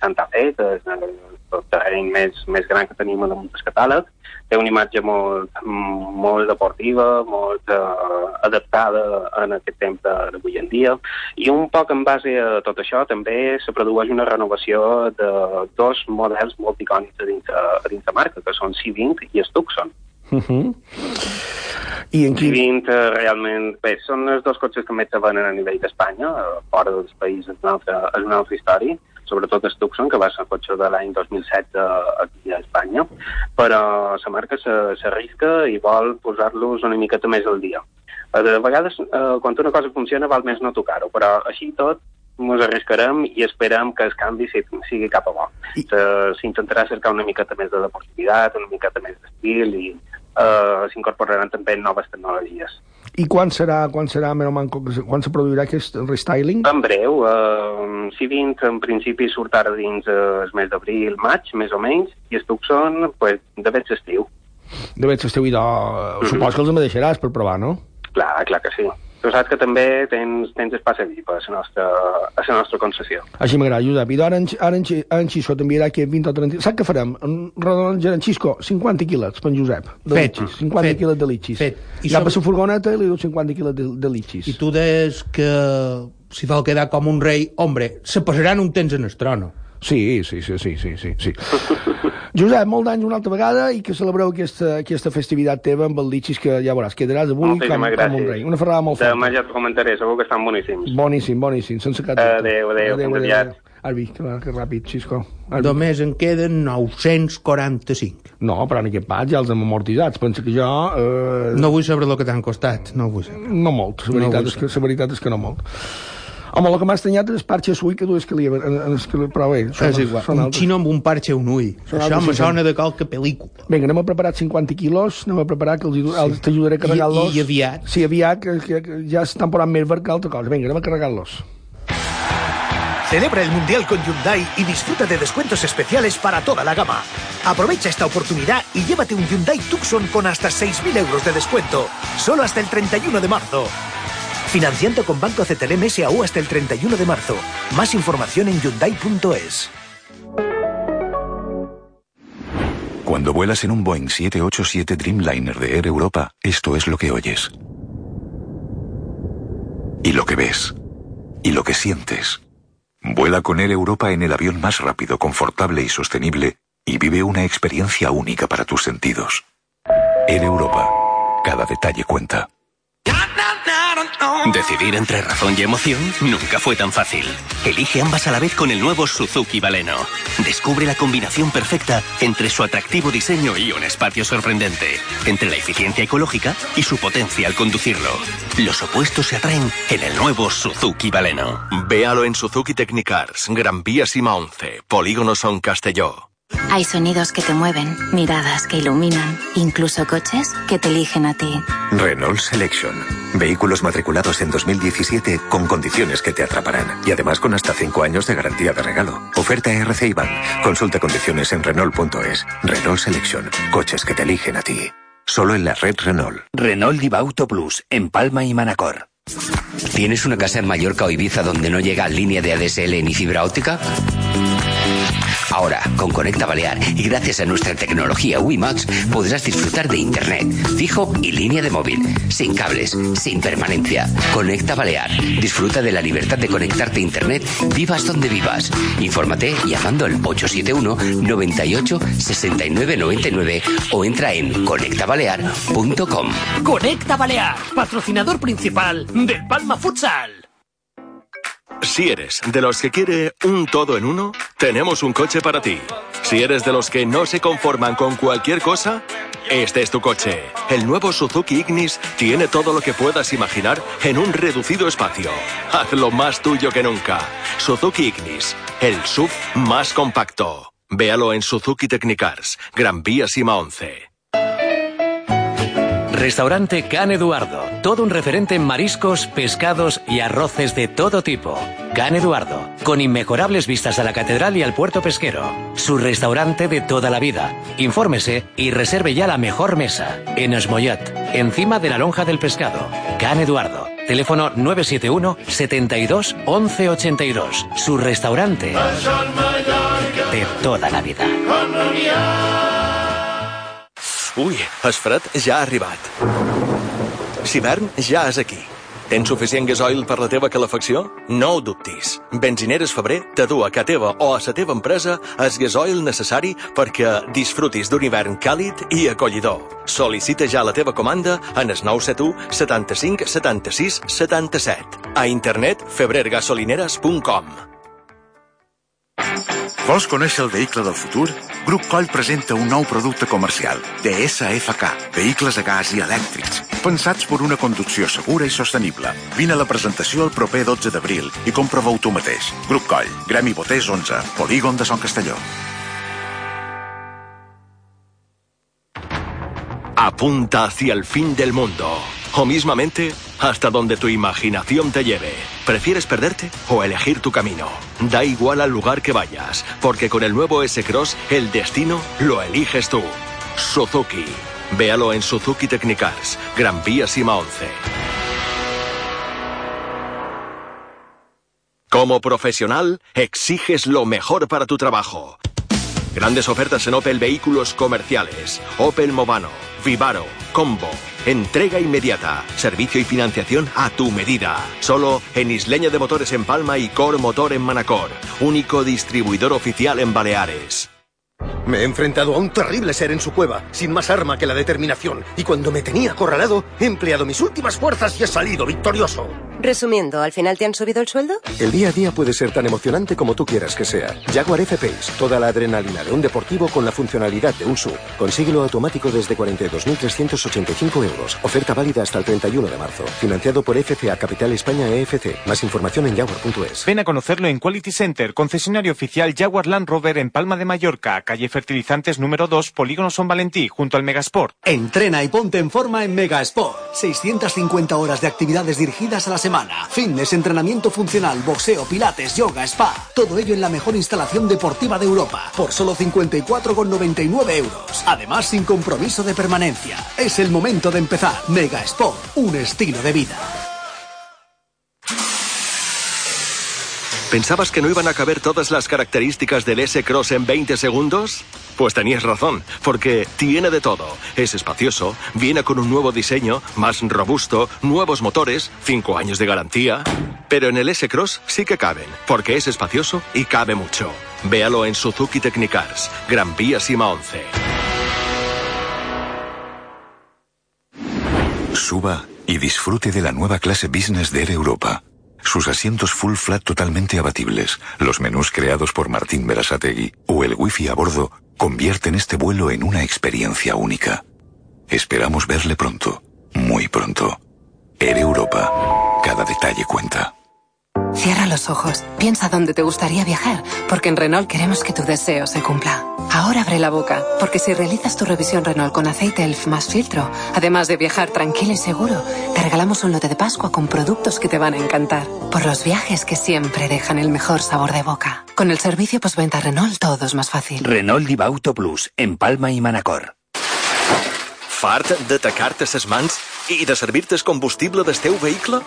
Speaker 20: Santa Fe, que és el, el terreny més, més gran que tenim a del catàleg. Té una imatge molt, molt deportiva, molt eh, adaptada en aquest temps de- d'avui en dia. I un poc en base a tot això també se produeix una renovació de dos models molt icònics dins, a dins de marca, que són C20 i el Tucson.
Speaker 7: Uh -huh. I en quin...
Speaker 20: 20 eh, realment... Bé, són els dos cotxes que més se venen a nivell d'Espanya, eh, fora dels països és una altra, és una altra història, sobretot el Tucson, que va ser el cotxe de l'any 2007 aquí a Espanya, però la marca se- s'arrisca i vol posar-los una miqueta més al dia. Eh, De vegades, eh, quan una cosa funciona, val més no tocar-ho, però així tot ens arriscarem i esperem que el canvi si- sigui cap a bo. Se- S'intentarà cercar una miqueta més de deportivitat, una miqueta més d'estil i eh, s'incorporaran també noves tecnologies.
Speaker 7: I quan serà, quan serà, menys manco, quan se produirà aquest restyling?
Speaker 20: En breu, eh, C20 en principi surt ara dins eh, el mes d'abril, maig, més o menys, i el Tucson, pues, de veig estiu.
Speaker 7: De veig estiu idò, mm -hmm. supos que els me deixaràs per provar, no?
Speaker 20: Clar, clar que sí. Tu saps que també tens, tens espaci VIP a la nostra, a la nostra concessió.
Speaker 7: Així m'agrada, Josep. I ara en, ara en, en Xisco t'enviarà aquí 20 o 30... Saps què farem? En redonjar en Xisco, 50 quilos per en Josep. De
Speaker 8: Fet.
Speaker 7: litxis. 50
Speaker 8: Fet.
Speaker 7: quilos de litxis.
Speaker 8: Fet. I
Speaker 7: ja
Speaker 8: som-
Speaker 7: per la furgoneta li diu 50 quilos de, de litxis.
Speaker 8: I tu deies que si vol quedar com un rei, hombre, se passaran un temps en el trono.
Speaker 7: Sí, sí, sí, sí, sí, sí. sí. Josep, molt d'anys una altra vegada i que celebreu aquesta, aquesta festivitat teva amb el litxis que ja veuràs, quedaràs avui com,
Speaker 20: Moltíssimes
Speaker 7: com
Speaker 20: gràcies.
Speaker 7: un rei. Una ferrada molt forta.
Speaker 20: Demà ja t'ho comentaré, segur que estan boníssims.
Speaker 7: Boníssim, boníssim, sense cap dubte.
Speaker 20: Adéu, adéu, fins aviat.
Speaker 7: Arbi, que, que ràpid, Xisco.
Speaker 8: Només en queden 945.
Speaker 7: No, però en aquest pas ja els hem amortitzats. Pensa que jo... Eh,
Speaker 8: No vull saber el que t'han costat, no vull saber.
Speaker 7: no molt, la
Speaker 8: No
Speaker 7: veritat,
Speaker 8: vull
Speaker 7: és que, la veritat és que no molt. Home, el que m'ha estranyat és el parxe suï que dues que li... Però bé, són,
Speaker 8: És igual,
Speaker 7: són
Speaker 8: un
Speaker 7: altres.
Speaker 8: xino amb un parxe un ull.
Speaker 7: Són
Speaker 8: Això
Speaker 7: cinquanta.
Speaker 8: sona de qualque pel·lícula.
Speaker 7: Vinga, anem a preparar 50 quilos, anem a preparar que els, els t'ajudaré a carregar-los.
Speaker 8: I- i aviat.
Speaker 7: Sí, aviat, que, que, que ja s'estan posant més verd que altra cosa. Vinga, anem a carregar-los.
Speaker 12: Celebra el Mundial con Hyundai y disfruta de descuentos especiales para toda la gama. Aprovecha esta oportunidad y llévate un Hyundai Tucson con hasta 6.000 euros de descuento, solo hasta el 31 de marzo. Financiando con Banco CTLM SAU hasta el 31 de marzo. Más información en Hyundai.es.
Speaker 10: Cuando vuelas en un Boeing 787 Dreamliner de Air Europa, esto es lo que oyes. Y lo que ves. Y lo que sientes. Vuela con Air Europa en el avión más rápido, confortable y sostenible y vive una experiencia única para tus sentidos. Air Europa. Cada detalle cuenta.
Speaker 1: Decidir entre razón y emoción nunca fue tan fácil. Elige ambas a la vez con el nuevo Suzuki Baleno. Descubre la combinación perfecta entre su atractivo diseño y un espacio sorprendente, entre la eficiencia ecológica y su potencia al conducirlo. Los opuestos se atraen en el nuevo Suzuki Baleno.
Speaker 9: Véalo en Suzuki Technicars, Gran Vía Sima 11, Polígono Son Castelló.
Speaker 11: Hay sonidos que te mueven, miradas que iluminan, incluso coches que te eligen a ti.
Speaker 10: Renault Selection. Vehículos matriculados en 2017 con condiciones que te atraparán y además con hasta 5 años de garantía de regalo. Oferta RC Bank. Consulta condiciones en Renault.es. Renault Selection. Coches que te eligen a ti. Solo en la red Renault.
Speaker 3: Renault Diva Auto Plus, en Palma y Manacor. ¿Tienes una casa en Mallorca o Ibiza donde no llega línea de ADSL ni fibra óptica? Ahora, con Conecta Balear y gracias a nuestra tecnología WiMAX, podrás disfrutar de Internet, fijo y línea de móvil, sin cables, sin permanencia. Conecta Balear. Disfruta de la libertad de conectarte a Internet, vivas donde vivas. Infórmate llamando al 871 98 69 99 o entra en conectabalear.com.
Speaker 12: Conecta Balear, patrocinador principal del Palma Futsal.
Speaker 9: Si eres de los que quiere un todo en uno, tenemos un coche para ti. Si eres de los que no se conforman con cualquier cosa, este es tu coche. El nuevo Suzuki Ignis tiene todo lo que puedas imaginar en un reducido espacio. Hazlo más tuyo que nunca. Suzuki Ignis, el SUV más compacto. Véalo en Suzuki Technicars, Gran Vía Sima 11.
Speaker 13: Restaurante Can Eduardo. Todo un referente en mariscos, pescados y arroces de todo tipo. Can Eduardo. Con inmejorables vistas a la catedral y al puerto pesquero. Su restaurante de toda la vida. Infórmese y reserve ya la mejor mesa. En Esmoyat. Encima de la lonja del pescado. Can Eduardo. Teléfono 971 72 11 82. Su restaurante de toda la vida.
Speaker 9: Ui, el fred ja ha arribat. L'hivern ja és aquí. Tens suficient gasoil per la teva calefacció? No ho dubtis. Benzineres Febrer te du a ca teva o a la teva empresa el gasoil necessari perquè disfrutis d'un hivern càlid i acollidor. Sol·licita ja la teva comanda en el 971 75 76 77. A internet febrergasolineres.com
Speaker 15: Vols conèixer el vehicle del futur? Grup Coll presenta un nou producte comercial, DSFK, vehicles a gas i elèctrics, pensats per una conducció segura i sostenible. Vine a la presentació el proper 12 d'abril i comprova-ho tu mateix. Grup Coll, Gremi Boters 11, Polígon de Son Castelló.
Speaker 9: Apunta hacia el fin del mundo. O mismamente, hasta donde tu imaginación te lleve. ¿Prefieres perderte o elegir tu camino? Da igual al lugar que vayas, porque con el nuevo S-Cross el destino lo eliges tú. Suzuki. Véalo en Suzuki Technicars, Gran Vía Sima 11. Como profesional, exiges lo mejor para tu trabajo. Grandes ofertas en Opel Vehículos Comerciales. Opel Movano, Vivaro, Combo. Entrega inmediata. Servicio y financiación a tu medida. Solo en Isleña de Motores en Palma y Cor Motor en Manacor. Único distribuidor oficial en Baleares.
Speaker 21: Me he enfrentado a un terrible ser en su cueva, sin más arma que la determinación, y cuando me tenía acorralado, he empleado mis últimas fuerzas y he salido victorioso.
Speaker 17: Resumiendo, ¿al final te han subido el sueldo?
Speaker 16: El día a día puede ser tan emocionante como tú quieras que sea. Jaguar F-Pace, toda la adrenalina de un deportivo con la funcionalidad de un SUV. Consíguelo automático desde 42.385 euros. Oferta válida hasta el 31 de marzo. Financiado por FCA Capital España EFC. Más información en jaguar.es.
Speaker 18: Ven a conocerlo en Quality Center, concesionario oficial Jaguar Land Rover en Palma de Mallorca, calle Fertilizantes número 2, Polígono Son Valentí, junto al Megasport.
Speaker 19: Entrena y ponte en forma en Megasport. 650 horas de actividades dirigidas a la semana. Fitness, entrenamiento funcional, boxeo, pilates, yoga, spa. Todo ello en la mejor instalación deportiva de Europa. Por solo 54,99 euros. Además, sin compromiso de permanencia. Es el momento de empezar. Megasport, un estilo de vida.
Speaker 9: ¿Pensabas que no iban a caber todas las características del S-Cross en 20 segundos? Pues tenías razón, porque tiene de todo. Es espacioso, viene con un nuevo diseño, más robusto, nuevos motores, 5 años de garantía. Pero en el S-Cross sí que caben, porque es espacioso y cabe mucho. Véalo en Suzuki Technicars, Gran Vía Sima 11.
Speaker 10: Suba y disfrute de la nueva clase business de Air Europa. Sus asientos full flat totalmente abatibles, los menús creados por Martín Berasategui o el wifi a bordo convierten este vuelo en una experiencia única. Esperamos verle pronto, muy pronto. Air Europa. Cada detalle cuenta.
Speaker 22: Cierra los ojos, piensa dónde te gustaría viajar, porque en Renault queremos que tu deseo se cumpla. Ahora abre la boca, porque si realizas tu revisión Renault con aceite ELF más filtro, además de viajar tranquilo y seguro, te regalamos un lote de Pascua con productos que te van a encantar. Por los viajes que siempre dejan el mejor sabor de boca. Con el servicio postventa Renault todo es más fácil.
Speaker 23: Renault Diva Auto Plus, en Palma i Manacor.
Speaker 9: Fart d'atacar-te ses mans i de servir-te el combustible del teu vehicle?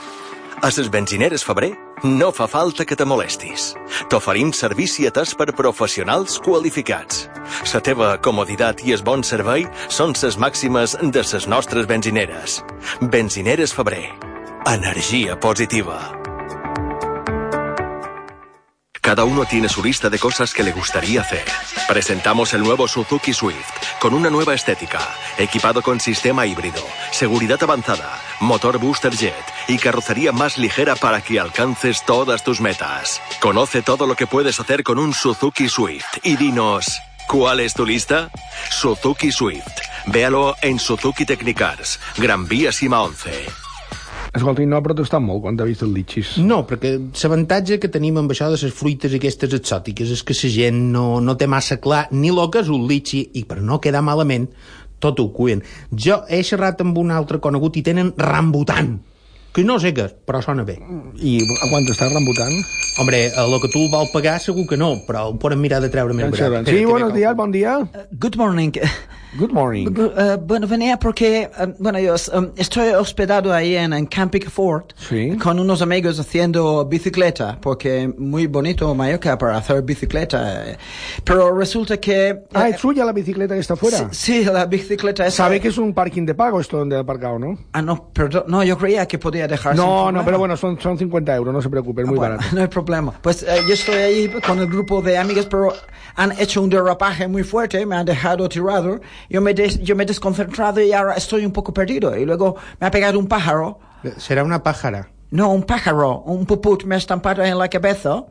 Speaker 9: A les benzineres Febrer no fa falta que te molestis. T'oferim servici atès per professionals qualificats. La teva comoditat i el bon servei són les màximes de les nostres benzineres. Benzineres Febrer. Energia positiva. Cada uno tiene su lista de cosas que le gustaría hacer. Presentamos el nuevo Suzuki Swift, con una nueva estética, equipado con sistema híbrido, seguridad avanzada, motor booster jet y carrocería más ligera para que alcances todas tus metas. Conoce todo lo que puedes hacer con un Suzuki Swift y dinos, ¿cuál es tu lista? Suzuki Swift. Véalo en Suzuki Technicars, Gran Vía Sima 11.
Speaker 7: Escolta, i no ha protestat molt quan ha vist el litxis.
Speaker 8: No, perquè l'avantatge que tenim amb això de les fruites aquestes exòtiques és que la gent no, no té massa clar ni el que és un litxi i per no quedar malament tot ho cuien. Jo he xerrat amb un altre conegut i tenen rambutan que no sé què és, però sona bé.
Speaker 7: I a quant està rambutant?
Speaker 8: Hombre, a lo que tu vol pagar segur que no, però ho podem mirar de treure més barat.
Speaker 7: Sí, buenos días, bon dia.
Speaker 24: Good morning.
Speaker 7: Good morning.
Speaker 24: Uh, bueno, venía porque, um, bueno, yo um, estoy hospedado ahí en, en Camp Fort
Speaker 7: Sí.
Speaker 24: con unos amigos haciendo bicicleta, porque muy bonito Mallorca para hacer bicicleta. eh. Pero resulta que...
Speaker 7: Ah, ¿es suya la bicicleta que está afuera?
Speaker 24: Sí, sí, la bicicleta esa...
Speaker 7: Sabe que es un parking de pago esto donde ha aparcado, ¿no?
Speaker 24: Ah, no, perdón, no, yo creía que podía dejar
Speaker 7: No, no, pero bueno, son, son 50 euros, no se preocupe, es muy
Speaker 24: Bueno,
Speaker 7: barato.
Speaker 24: no hay problema. Pues eh, yo estoy ahí con el grupo de amigas, pero han hecho un derrapaje muy fuerte, me han dejado tirado. Yo me, des- yo me he desconcentrado y ahora estoy un poco perdido. Y luego me ha pegado un pájaro.
Speaker 8: Será una pájara.
Speaker 24: No, un pájaro, un puput me ha estampado en la cabeza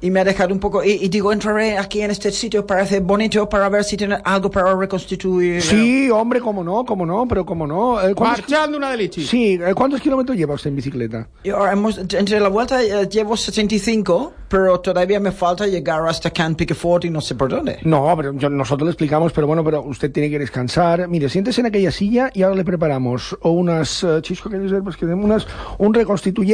Speaker 24: y me ha dejado un poco. Y, y digo, entraré aquí en este sitio, parece bonito para ver si tiene algo para reconstituir.
Speaker 7: Sí, hombre, cómo no, cómo no, pero cómo no. Eh, ¿cuántos-
Speaker 8: Marchando una de lichis.
Speaker 7: Sí, eh, ¿cuántos kilómetros lleva usted en bicicleta?
Speaker 24: Y ahora hemos- entre la vuelta eh, llevo 75, pero todavía me falta llegar hasta Can Piquefort y no sé por dónde.
Speaker 7: No, pero yo- nosotros le explicamos, pero bueno, pero usted tiene que descansar. Mire, siéntese en aquella silla y ahora le preparamos o unas, eh, chisco, que pues que unas, un reconstituyente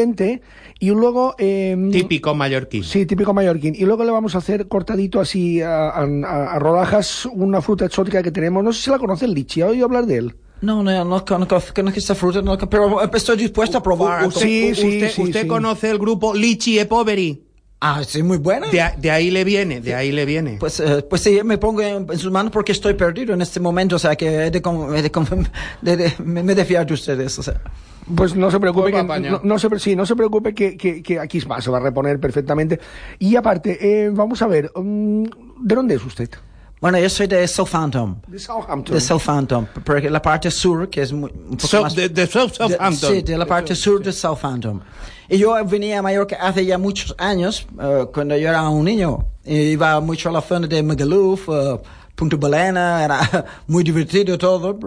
Speaker 7: y luego... eh,
Speaker 8: Típico mallorquín.
Speaker 7: Sí, típico mallorquín. Y luego le vamos a hacer cortadito así a, a- a- rodajas una fruta exótica que tenemos. No sé si la conoce el lichi, ¿ha oído hablar de él?
Speaker 24: No, no, no conozco, conozco esta fruta, no, pero estoy dispuesto a probar.
Speaker 8: Usted, usted, usted conoce el grupo Lichi e Poveri.
Speaker 24: Ah, sí, muy buena.
Speaker 8: De, de ahí le viene, de ahí le viene.
Speaker 24: Pues, eh, pues sí, me pongo en, en sus manos porque estoy perdido en este momento, o sea que he de, he de con- de- de- me, me he de fiar de ustedes, o sea.
Speaker 7: Pues no se preocupe, que, no, no se, sí, no se preocupe que, que, que aquí se va a reponer perfectamente. Y aparte, eh, vamos a ver, mm, ¿de dónde es usted?
Speaker 24: Bueno, yo soy de Southampton.
Speaker 7: De Southampton.
Speaker 24: De Southampton, porque la parte sur, que es muy, un poco
Speaker 8: So-
Speaker 24: más...
Speaker 8: de- de South- Southampton.
Speaker 24: sí, de la parte sur de Southampton. Y yo venía a Mallorca hace ya muchos años, eh, cuando yo era un niño. Y iba mucho a la zona de Magaluf, eh, Punta Balena, era muy divertido todo.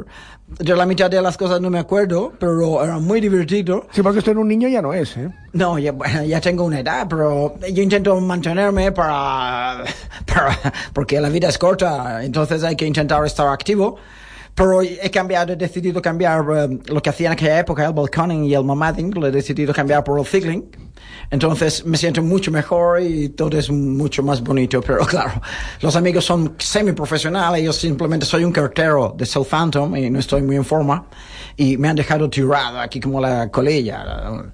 Speaker 24: De la mitad de las cosas no me acuerdo, pero era muy divertido.
Speaker 7: Sí, porque usted era un niño ya no es, ¿eh?
Speaker 24: No, ya, bueno, ya tengo una edad, pero yo intento mantenerme para, para, porque la vida es corta, entonces hay que intentar estar activo. Pero he cambiado, he decidido cambiar eh, lo que hacía en aquella época, el balconing y el mamading, lo he decidido cambiar por el cicling. Entonces me siento mucho mejor y todo es mucho más bonito. Pero claro, los amigos son semiprofesionales, yo simplemente soy un cartero de Southampton y no estoy muy en forma. Y me han dejado tirado aquí como la colilla.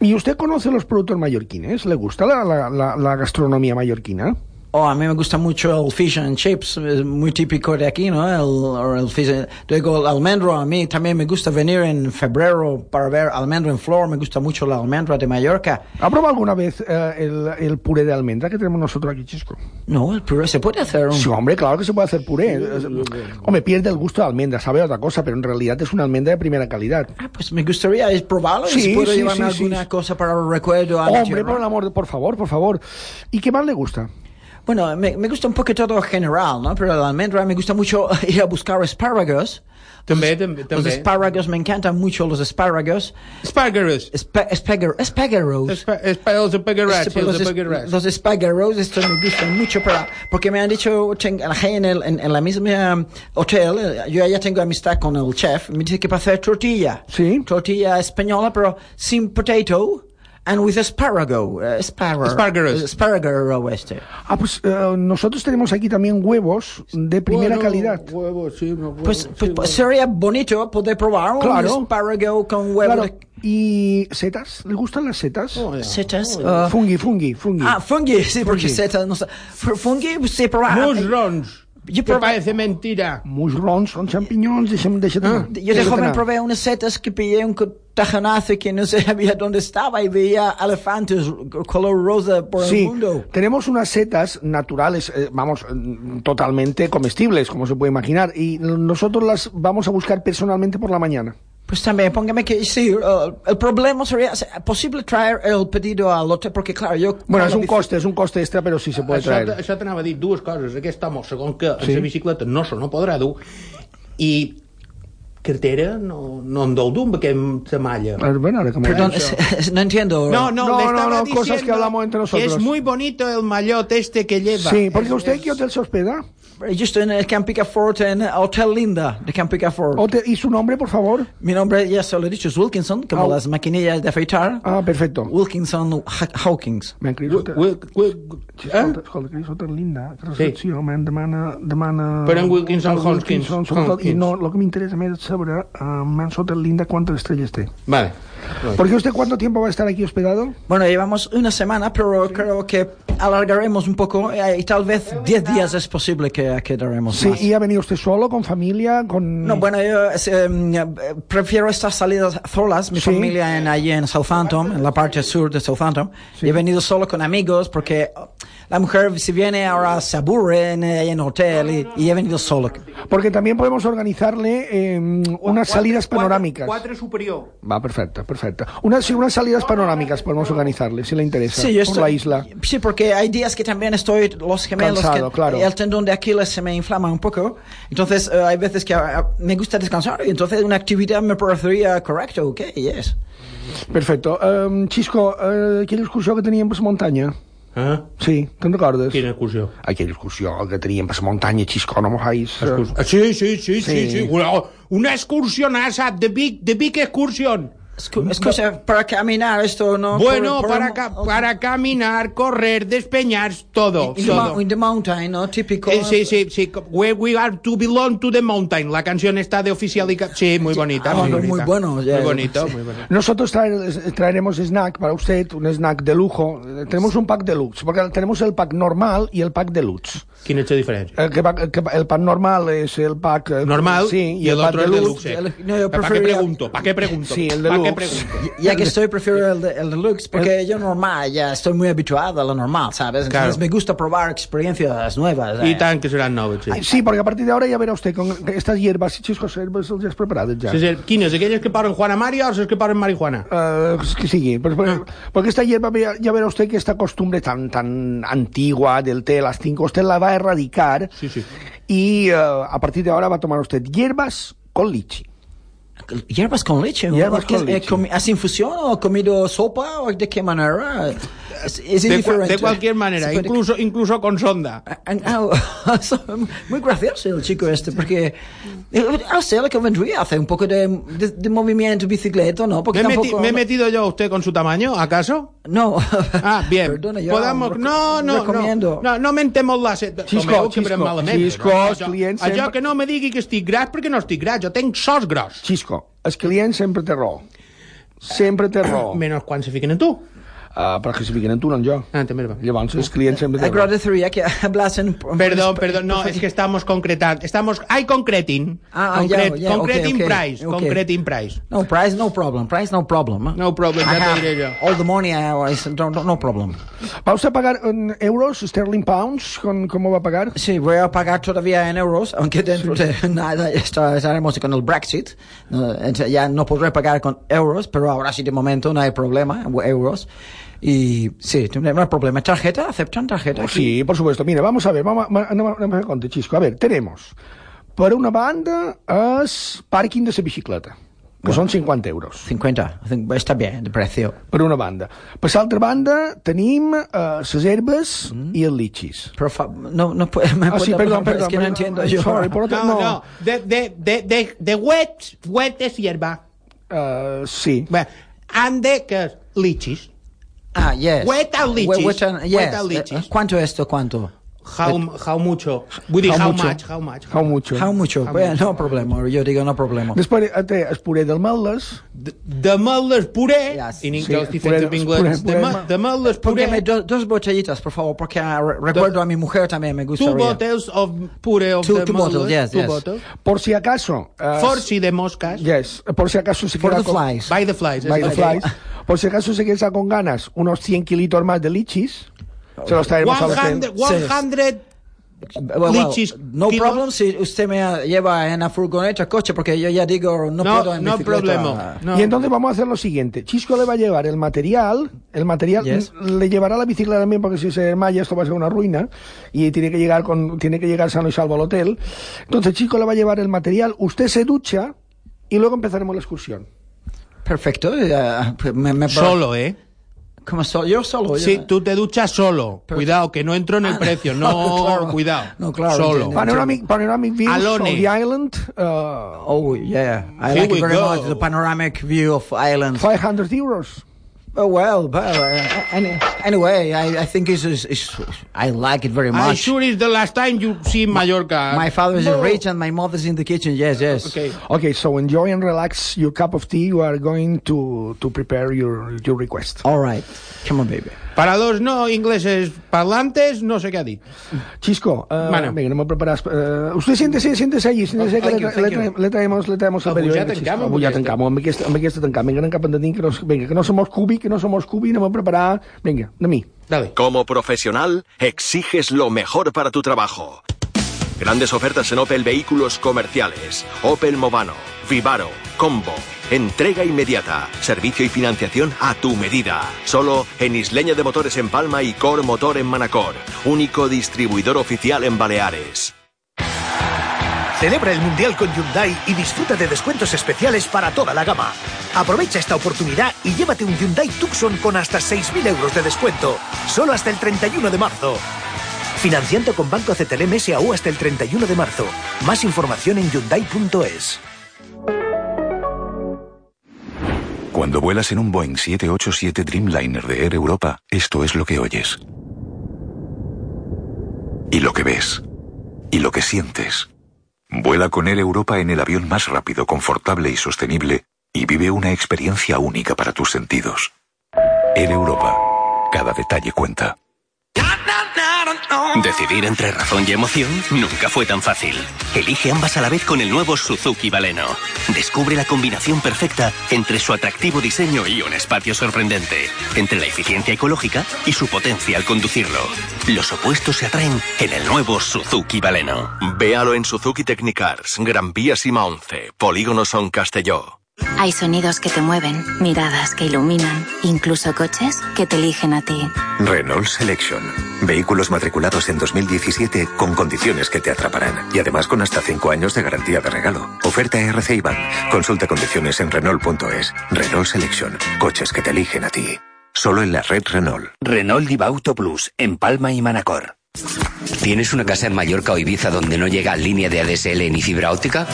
Speaker 7: ¿Y usted conoce los productos mallorquines? ¿Le gusta la, la- la- la gastronomía mallorquina?
Speaker 24: Oh, a mí me gusta mucho el fish and chips, es muy típico de aquí, ¿no? El, el fish and- Luego el almendro, a mí también me gusta venir en febrero para ver almendro en flor, me gusta mucho la almendra de Mallorca.
Speaker 7: ¿Ha probado alguna vez eh, el, el puré de almendra que tenemos nosotros aquí, Chisco?
Speaker 24: No, el puré se puede hacer. un-
Speaker 7: Sí, hombre, claro que se puede hacer puré. Hombre, pierde el gusto de almendra, sabe otra cosa, pero en realidad es una almendra de primera calidad.
Speaker 24: Pues me gustaría probarlo, y
Speaker 7: Sí,
Speaker 24: si puedo
Speaker 7: sí,
Speaker 24: llevarme
Speaker 7: sí,
Speaker 24: alguna cosa para el recuerdo a
Speaker 7: Hombre, por el amor por favor, por favor. ¿Y qué más le gusta?
Speaker 24: Bueno, me, me gusta un poco todo general, ¿no? Pero la almendra me gusta mucho ir a buscar espárragos.
Speaker 8: També, també,
Speaker 24: Los espárragos, me encantan mucho los espárragos.
Speaker 8: Espárragos. espaguerrats,
Speaker 24: Este,
Speaker 8: els
Speaker 24: los, es-
Speaker 8: espaguerrats.
Speaker 24: los espágaros, esto me gustan mucho para, porque me han dicho, en, el, en, en la misma um, hotel, eh, yo ya tengo amistad con el chef, me dice que para hacer tortilla.
Speaker 7: Sí.
Speaker 24: Tortilla española, pero sin potato. And with espárrago, uh, espárrago,
Speaker 8: Espárragos.
Speaker 24: espárrago este.
Speaker 7: Ah, pues eh, nosotros tenemos aquí también huevos de primera
Speaker 8: Bueno,
Speaker 7: calidad.
Speaker 8: Huevos, sí, no, huevos,
Speaker 24: Pues,
Speaker 8: sí,
Speaker 24: pues,
Speaker 8: huevos.
Speaker 24: sería bonito poder probar
Speaker 7: Claro.
Speaker 24: un espárrago con huevo
Speaker 7: Claro.
Speaker 24: de
Speaker 7: ¿Y setas? ¿Le gustan las setas?
Speaker 24: setas.
Speaker 7: Ah,
Speaker 24: uh,
Speaker 7: fungi, fungi, fungi.
Speaker 24: ah, fungi, sí, porque
Speaker 7: Fungi.
Speaker 24: setas no Fungi, sí, probar.
Speaker 8: Musrons.
Speaker 24: Yo probé-
Speaker 8: parece mentira.
Speaker 7: Musrons son champiñones, deixa'm, deixa'm
Speaker 24: Ah, Yo de joven probé unas setas que pillé un tajanazo que no sabía dónde estaba y veía elefantes color rosa por
Speaker 7: Sí,
Speaker 24: el mundo.
Speaker 7: tenemos unas setas naturales, eh, vamos, mm, totalmente comestibles, como se puede imaginar, y nosotros las vamos a buscar personalmente por la mañana.
Speaker 24: Pues también, póngame que sí, uh, el problema sería ¿es posible traer el pedido al hotel, porque claro, yo...
Speaker 7: Bueno,
Speaker 24: la
Speaker 7: un coste, es un coste extra, però sí se pot
Speaker 8: Això,
Speaker 7: traer.
Speaker 8: això t'anava a dir dues coses. Aquest home, segons que
Speaker 7: Sí.
Speaker 8: la bicicleta no se no podrà dur, i cartera no, no em dol dur amb aquesta malla.
Speaker 7: Ver, bueno, ahora que me-
Speaker 24: Perdón, no entiendo.
Speaker 8: No, no,
Speaker 7: No, no, no, cosas que hablamos entre
Speaker 8: que
Speaker 7: nosotros.
Speaker 8: es muy bonito el maillot este que lleva.
Speaker 7: Sí, porque usted, ¿qué hotel se hospeda?
Speaker 24: En el Camp Picafort, en Hotel Linda de Camp Picafort.
Speaker 7: Hotel- ¿Y su nombre, por favor?
Speaker 24: Mi nombre, ya se lo he dicho, es Wilkinson, como
Speaker 7: Ah,
Speaker 24: las maquinillas de afeitar.
Speaker 7: Ah, perfecto.
Speaker 24: Wilkinson Ha- Hawkins.
Speaker 7: Escolta, escolta, que és hotel linda,
Speaker 8: Sí.
Speaker 7: recepció, me'n demana... demana
Speaker 8: Però en Wilkinson
Speaker 7: el
Speaker 8: Hawkins.
Speaker 7: Wilkinson, sobretot, I
Speaker 8: Hawkins.
Speaker 7: no, lo que m'interessa més és saber uh, en su hotel linda quantes estrellas té.
Speaker 8: Vale.
Speaker 7: Porque usted cuánto tiempo va a estar aquí hospedado?
Speaker 24: Bueno, llevamos una semana, pero creo que alargaremos un poco eh, y tal vez 10 días es posible que quedaremos
Speaker 7: Sí,
Speaker 24: más.
Speaker 7: ¿y ha venido usted solo, con familia, con...?
Speaker 24: No, bueno, yo eh, prefiero estas salidas solas. Mi
Speaker 7: Sí.
Speaker 24: familia en, allí en Southampton, en la parte sur de Southampton. Y he venido solo con amigos porque la mujer si viene ahora se aburre en, eh, en hotel y, y he venido solo.
Speaker 7: Porque también podemos organizarle eh, unas salidas panorámicas.
Speaker 8: Quatre superior.
Speaker 7: Va, perfecto, perfecto. Unas, sí, unas salidas panorámicas podemos organizarle, si le interesa,
Speaker 24: Sí, yo
Speaker 7: por
Speaker 24: estoy-
Speaker 7: la isla.
Speaker 24: Sí, porque hay días que también estoy los gemelos
Speaker 7: Cansado,
Speaker 24: que
Speaker 7: claro.
Speaker 24: el tendón de Aquiles se me inflama un poco. Entonces eh, hay veces que ah, me gusta descansar y entonces una actividad me parecería correcto, ok, yes.
Speaker 7: Perfecto. Um, Xisco, uh, aquella excursió que teníem per
Speaker 8: Ah?
Speaker 7: Sí, te'n recordes?
Speaker 8: Quina excursió?
Speaker 7: Aquella excursió que teníem per la muntanya, Xisco, no m'ho fais.
Speaker 8: Excurs- Ah, Sí, sí, sí, sí,
Speaker 7: Sí.
Speaker 8: sí. Una, una excursionasa de Big, de Big Excursion.
Speaker 24: Escu- Escucha, para caminar esto no...
Speaker 8: Bueno,
Speaker 24: por- por
Speaker 8: para, ca- para caminar, correr, despeñar, todo.
Speaker 24: In the,
Speaker 8: todo.
Speaker 24: mou- in the mountain, ¿no? Típico.
Speaker 8: Eh, sí, sí, sí. We, we are to belong to the mountain. La canción está de oficial y... Sí, muy bonita.
Speaker 24: Ah,
Speaker 8: muy,
Speaker 24: muy
Speaker 8: bonita.
Speaker 24: bueno, ya.
Speaker 8: Muy bonito, muy bonito.
Speaker 7: Nosotros traer- traeremos snack para usted, un snack de lujo. Eh, Tenemos un pack deluxe, porque tenemos el pack normal y el pack deluxe.
Speaker 8: Quina és la diferència?
Speaker 7: El, que que el pack normal es el pack... eh,
Speaker 8: Normal
Speaker 7: sí,
Speaker 8: y el
Speaker 7: pack
Speaker 8: otro es deluxe.
Speaker 24: El- no, yo
Speaker 8: ¿Para qué pregunto? ¿Para qué pregunto?
Speaker 7: Sí, el
Speaker 8: ¿Para qué
Speaker 7: deluxe.
Speaker 8: pregunto?
Speaker 24: Ya que estoy, prefiero el, de, el deluxe, porque yo normal, ya estoy muy habituado a lo normal, ¿sabes? Entonces
Speaker 8: Claro.
Speaker 24: me gusta probar experiencias nuevas.
Speaker 8: I
Speaker 24: eh.
Speaker 8: tant que seran noves, sí.
Speaker 7: Ay, Sí, porque a partir de ahora ya verá usted con estas hierbas y chiscos herbes els has preparat ja.
Speaker 8: Sí, sí. Quines? Aquelles que posen Juana Maria o les que posen marihuana?
Speaker 7: Eh, que sigui, pues, pues, porque esta hierba ya, ya verá usted que esta costumbre tan tan antigua del té de las cinco, usted la va a erradicar
Speaker 8: Sí, sí.
Speaker 7: y eh, a partir de ahora va a tomar usted hierbas con lichi.
Speaker 24: Hierbas con leche.
Speaker 7: Hierbas
Speaker 24: ¿Qué-
Speaker 7: con
Speaker 24: eh,
Speaker 7: leche.
Speaker 24: ¿Has infusión o comido sopa o de qué manera? Es, es
Speaker 8: de, cua-
Speaker 24: indiferente.
Speaker 8: de cualquier manera,
Speaker 24: puede-
Speaker 8: incluso, incluso con sonda.
Speaker 24: Ah, muy gracioso el chico este, porque a ser que vendría a hacer un poco de, de, de movimiento bicicleta, ¿no? Porque
Speaker 8: ¿Me,
Speaker 24: tampoco...
Speaker 8: me he metido yo a usted con su tamaño, acaso?
Speaker 24: No.
Speaker 8: Ah, bien.
Speaker 24: Perdona, yo
Speaker 8: Podamos... No, no,
Speaker 24: recomiendo.
Speaker 8: no. No, no mentemos la.
Speaker 7: Xisco, Xisco,
Speaker 8: malament,
Speaker 7: Xisco,
Speaker 8: però
Speaker 7: els
Speaker 8: allò-
Speaker 7: clients
Speaker 8: Allò
Speaker 7: sempre-
Speaker 8: que no me digui que estic gras perquè no estic gras, jo tenc sos gros.
Speaker 7: Xisco, el client sempre té raó. Sempre té raó.
Speaker 8: Menys quan se fiquen en tu.
Speaker 7: Uh, però que se fiquen en tu, no en jo.
Speaker 8: Ah, també va.
Speaker 7: Llavors, els clients sempre té raó.
Speaker 24: Agradecería que hablasen...
Speaker 8: Perdón, perdón, no, es que estamos concretando, estamos, hay concreting,
Speaker 24: Ah,
Speaker 8: Concret-
Speaker 24: ya, ya,
Speaker 8: concreting
Speaker 24: okay, okay,
Speaker 8: price,
Speaker 24: okay.
Speaker 8: concreting price.
Speaker 24: No, price, no problem. Price, no problem.
Speaker 8: No problem,
Speaker 24: I
Speaker 8: te
Speaker 24: have
Speaker 8: diré yo.
Speaker 24: All the money, I, I, don't, no problem.
Speaker 7: ¿Va usted a pagar en euros, sterling pounds? ¿Con, ¿Cómo va a pagar?
Speaker 24: Sí, voy a pagar todavía en euros, aunque dentro de nada está- estaremos con el Brexit. No, ya no podré pagar con euros, pero ahora sí de momento no hay problema, euros. Y sí, no hay problema. ¿Tarjeta? ¿Aceptan tarjeta?
Speaker 7: Oh, sí, por supuesto. Mira, vamos a ver, vamos, a- anem, a- compte, Xisco. A ver, tenemos, per una banda, es parking de la bicicleta, que són 50 euros.
Speaker 24: 50, está bien de precio.
Speaker 7: Per una banda. Per l'altra banda, tenim eh, les herbes i els litxis.
Speaker 24: Por favor, no, no puede, me
Speaker 7: Ah, sí,
Speaker 24: hablar,
Speaker 7: perdón.
Speaker 24: es que no entiendo yo.
Speaker 7: Sorry, por otra,
Speaker 8: No,
Speaker 7: no.
Speaker 8: no, de, de, de, de, de wet, wet es hierba.
Speaker 7: Eh, sí.
Speaker 8: Bé, han de que lichis.
Speaker 24: Ah, yes.
Speaker 8: Wet and
Speaker 24: We-
Speaker 8: lichis.
Speaker 24: yes. ¿Cuánto esto? ¿Cuánto?
Speaker 8: How, how mucho? Vull dir,
Speaker 7: How
Speaker 8: how,
Speaker 7: mucho?
Speaker 8: much, how much.
Speaker 7: How mucho.
Speaker 24: How mucho? Bueno, no problema, yo digo no problema.
Speaker 7: Després eh, té el puré.
Speaker 8: De meles puré, in
Speaker 7: Sí,
Speaker 8: inglés,
Speaker 7: puré-
Speaker 8: inglés, de,
Speaker 7: puré-
Speaker 8: me- de meles
Speaker 24: Póngame
Speaker 8: puré,
Speaker 24: do- dos botellitas, por favor, porque re- recuerdo a mi mujer también me
Speaker 8: two
Speaker 24: gustaría.
Speaker 8: bottles of puré of
Speaker 24: Two-
Speaker 8: the
Speaker 24: two bottles, yes,
Speaker 8: two
Speaker 24: yes.
Speaker 8: bottles.
Speaker 7: Por si acaso... eh,
Speaker 8: Forci de moscas.
Speaker 7: Yes, por si acaso se
Speaker 24: For
Speaker 7: queda
Speaker 24: the flies.
Speaker 8: By the flies.
Speaker 7: By the
Speaker 8: es-
Speaker 7: flies. Por si acaso se queda con ganas unos 100 kilitos más de lichis, se los traemos a la
Speaker 8: 100,
Speaker 7: gente.
Speaker 8: 100
Speaker 24: Well, well,
Speaker 8: lichis
Speaker 24: no
Speaker 8: kilos.
Speaker 24: problem si usted me lleva en la furgoneta coche, porque yo ya digo, no,
Speaker 8: No,
Speaker 24: puedo en
Speaker 8: no problema. No.
Speaker 7: Y entonces vamos a hacer lo siguiente. Chisco le va a llevar el material, el material
Speaker 24: Yes.
Speaker 7: le llevará la bicicleta también porque si se desmaya esto va a ser una ruina y tiene que llegar con tiene que llegar sano y salvo al hotel. Entonces Chisco le va a llevar el material, usted se ducha y luego empezaremos la excursión.
Speaker 24: Perfecto. me- me-
Speaker 8: Solo, ¿eh?
Speaker 24: ¿Cómo solo? Yo solo.
Speaker 8: Sí,
Speaker 24: yo-
Speaker 8: tú te duchas solo.
Speaker 24: Pero-
Speaker 8: Cuidado, que no entro en el
Speaker 24: Ah,
Speaker 8: precio.
Speaker 24: no,
Speaker 8: No,
Speaker 24: claro.
Speaker 8: cuidado.
Speaker 24: No, claro,
Speaker 8: Solo.
Speaker 7: Panoramic, panoramic views
Speaker 8: Alone.
Speaker 7: of the island, uh,
Speaker 24: Oh, yeah. I
Speaker 8: Here
Speaker 24: like it very
Speaker 8: go.
Speaker 24: much, the panoramic view of Ireland.
Speaker 7: 500 euros.
Speaker 24: Oh, well, but, uh, any, anyway, I, I think it's, it's, it's, I like it very much.
Speaker 8: I'm
Speaker 24: much.
Speaker 8: sure it's the last time you see Mallorca.
Speaker 24: My father is
Speaker 8: No.
Speaker 24: rich and my mother's in the kitchen, yes, yes.
Speaker 8: Okay.
Speaker 7: Okay, so enjoy and relax your cup of tea. You are going to, to prepare your, your request.
Speaker 24: All right. Come on, baby.
Speaker 8: Para los no ingleses parlantes, no sé qué ha dit.
Speaker 7: Chisco, uh,
Speaker 8: Bueno.
Speaker 7: venga, no me preparas. Uh, usted siéntese, siéntese allí, siéntese que le, le, traem- le traemos, le traemos el
Speaker 8: Avui
Speaker 7: periódico.
Speaker 8: ja
Speaker 7: Chisco.
Speaker 8: tancam,
Speaker 7: Avui ja tancam, amb aquesta, amb aquesta tancam. Vinga, anem cap endavant, que no, vinga, que no somos cubi, que no somos cubi, anem a preparar... Vinga, de mi.
Speaker 8: Dale.
Speaker 9: Como profesional, exiges lo mejor para tu trabajo. Grandes ofertas en Opel Vehículos Comerciales, Opel Movano, Vivaro, Combo. Entrega inmediata, servicio y financiación a tu medida. Solo en Isleña de Motores en Palma y Cor Motor en Manacor. Único distribuidor oficial en Baleares.
Speaker 12: Celebra el Mundial con Hyundai y disfruta de descuentos especiales para toda la gama. Aprovecha esta oportunidad y llévate un Hyundai Tucson con hasta 6.000 euros de descuento, solo hasta el 31 de marzo. Financiando con Banco CTLM SAU hasta el 31 de marzo. Más información en Hyundai.es.
Speaker 10: Cuando vuelas en un Boeing 787 Dreamliner de Air Europa, esto es lo que oyes. Y lo que ves. Y lo que sientes. Vuela con Air Europa en el avión más rápido, confortable y sostenible y vive una experiencia única para tus sentidos. Air Europa. Cada detalle cuenta.
Speaker 1: Decidir entre razón y emoción nunca fue tan fácil. Elige ambas a la vez con el nuevo Suzuki Baleno. Descubre la combinación perfecta entre su atractivo diseño y un espacio sorprendente, entre la eficiencia ecológica y su potencia al conducirlo. Los opuestos se atraen en el nuevo Suzuki Baleno.
Speaker 9: Véalo en Suzuki Technicars, Gran Vía Sima 11, Polígono Son Castelló.
Speaker 11: Hay sonidos que te mueven, miradas que iluminan, incluso coches que te eligen a ti.
Speaker 10: Renault Selection. Vehículos matriculados en 2017 con condiciones que te atraparán. Y además con hasta 5 años de garantía de regalo. Oferta RC Bank. Consulta condiciones en Renault.es. Renault Selection. Coches que te eligen a ti. Solo en la red Renault.
Speaker 23: Renault Diva Auto Plus, en Palma y Manacor.
Speaker 3: ¿Tienes una casa en Mallorca o Ibiza donde no llega línea de ADSL ni fibra óptica?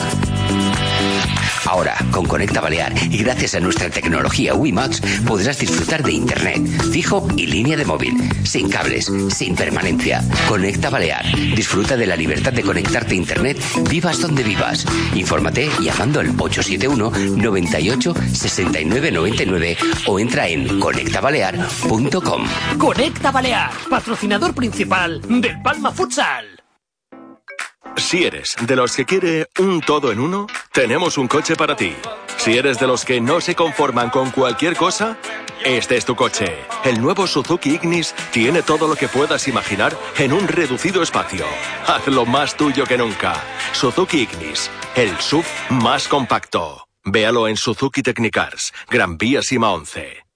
Speaker 3: Ahora, con Conecta Balear y gracias a nuestra tecnología WiMAX, podrás disfrutar de Internet, fijo y línea de móvil, sin cables, sin permanencia. Conecta Balear. Disfruta de la libertad de conectarte a Internet, vivas donde vivas. Infórmate llamando al 871 98 69 99 o entra en conectabalear.com.
Speaker 25: Conecta Balear, patrocinador principal del Palma Futsal.
Speaker 9: Si eres de los que quiere un todo en uno, tenemos un coche para ti. Si eres de los que no se conforman con cualquier cosa, este es tu coche. El nuevo Suzuki Ignis tiene todo lo que puedas imaginar en un reducido espacio. Hazlo más tuyo que nunca. Suzuki Ignis, el SUV más compacto. Véalo en Suzuki Technicars, Gran Vía Sima 11.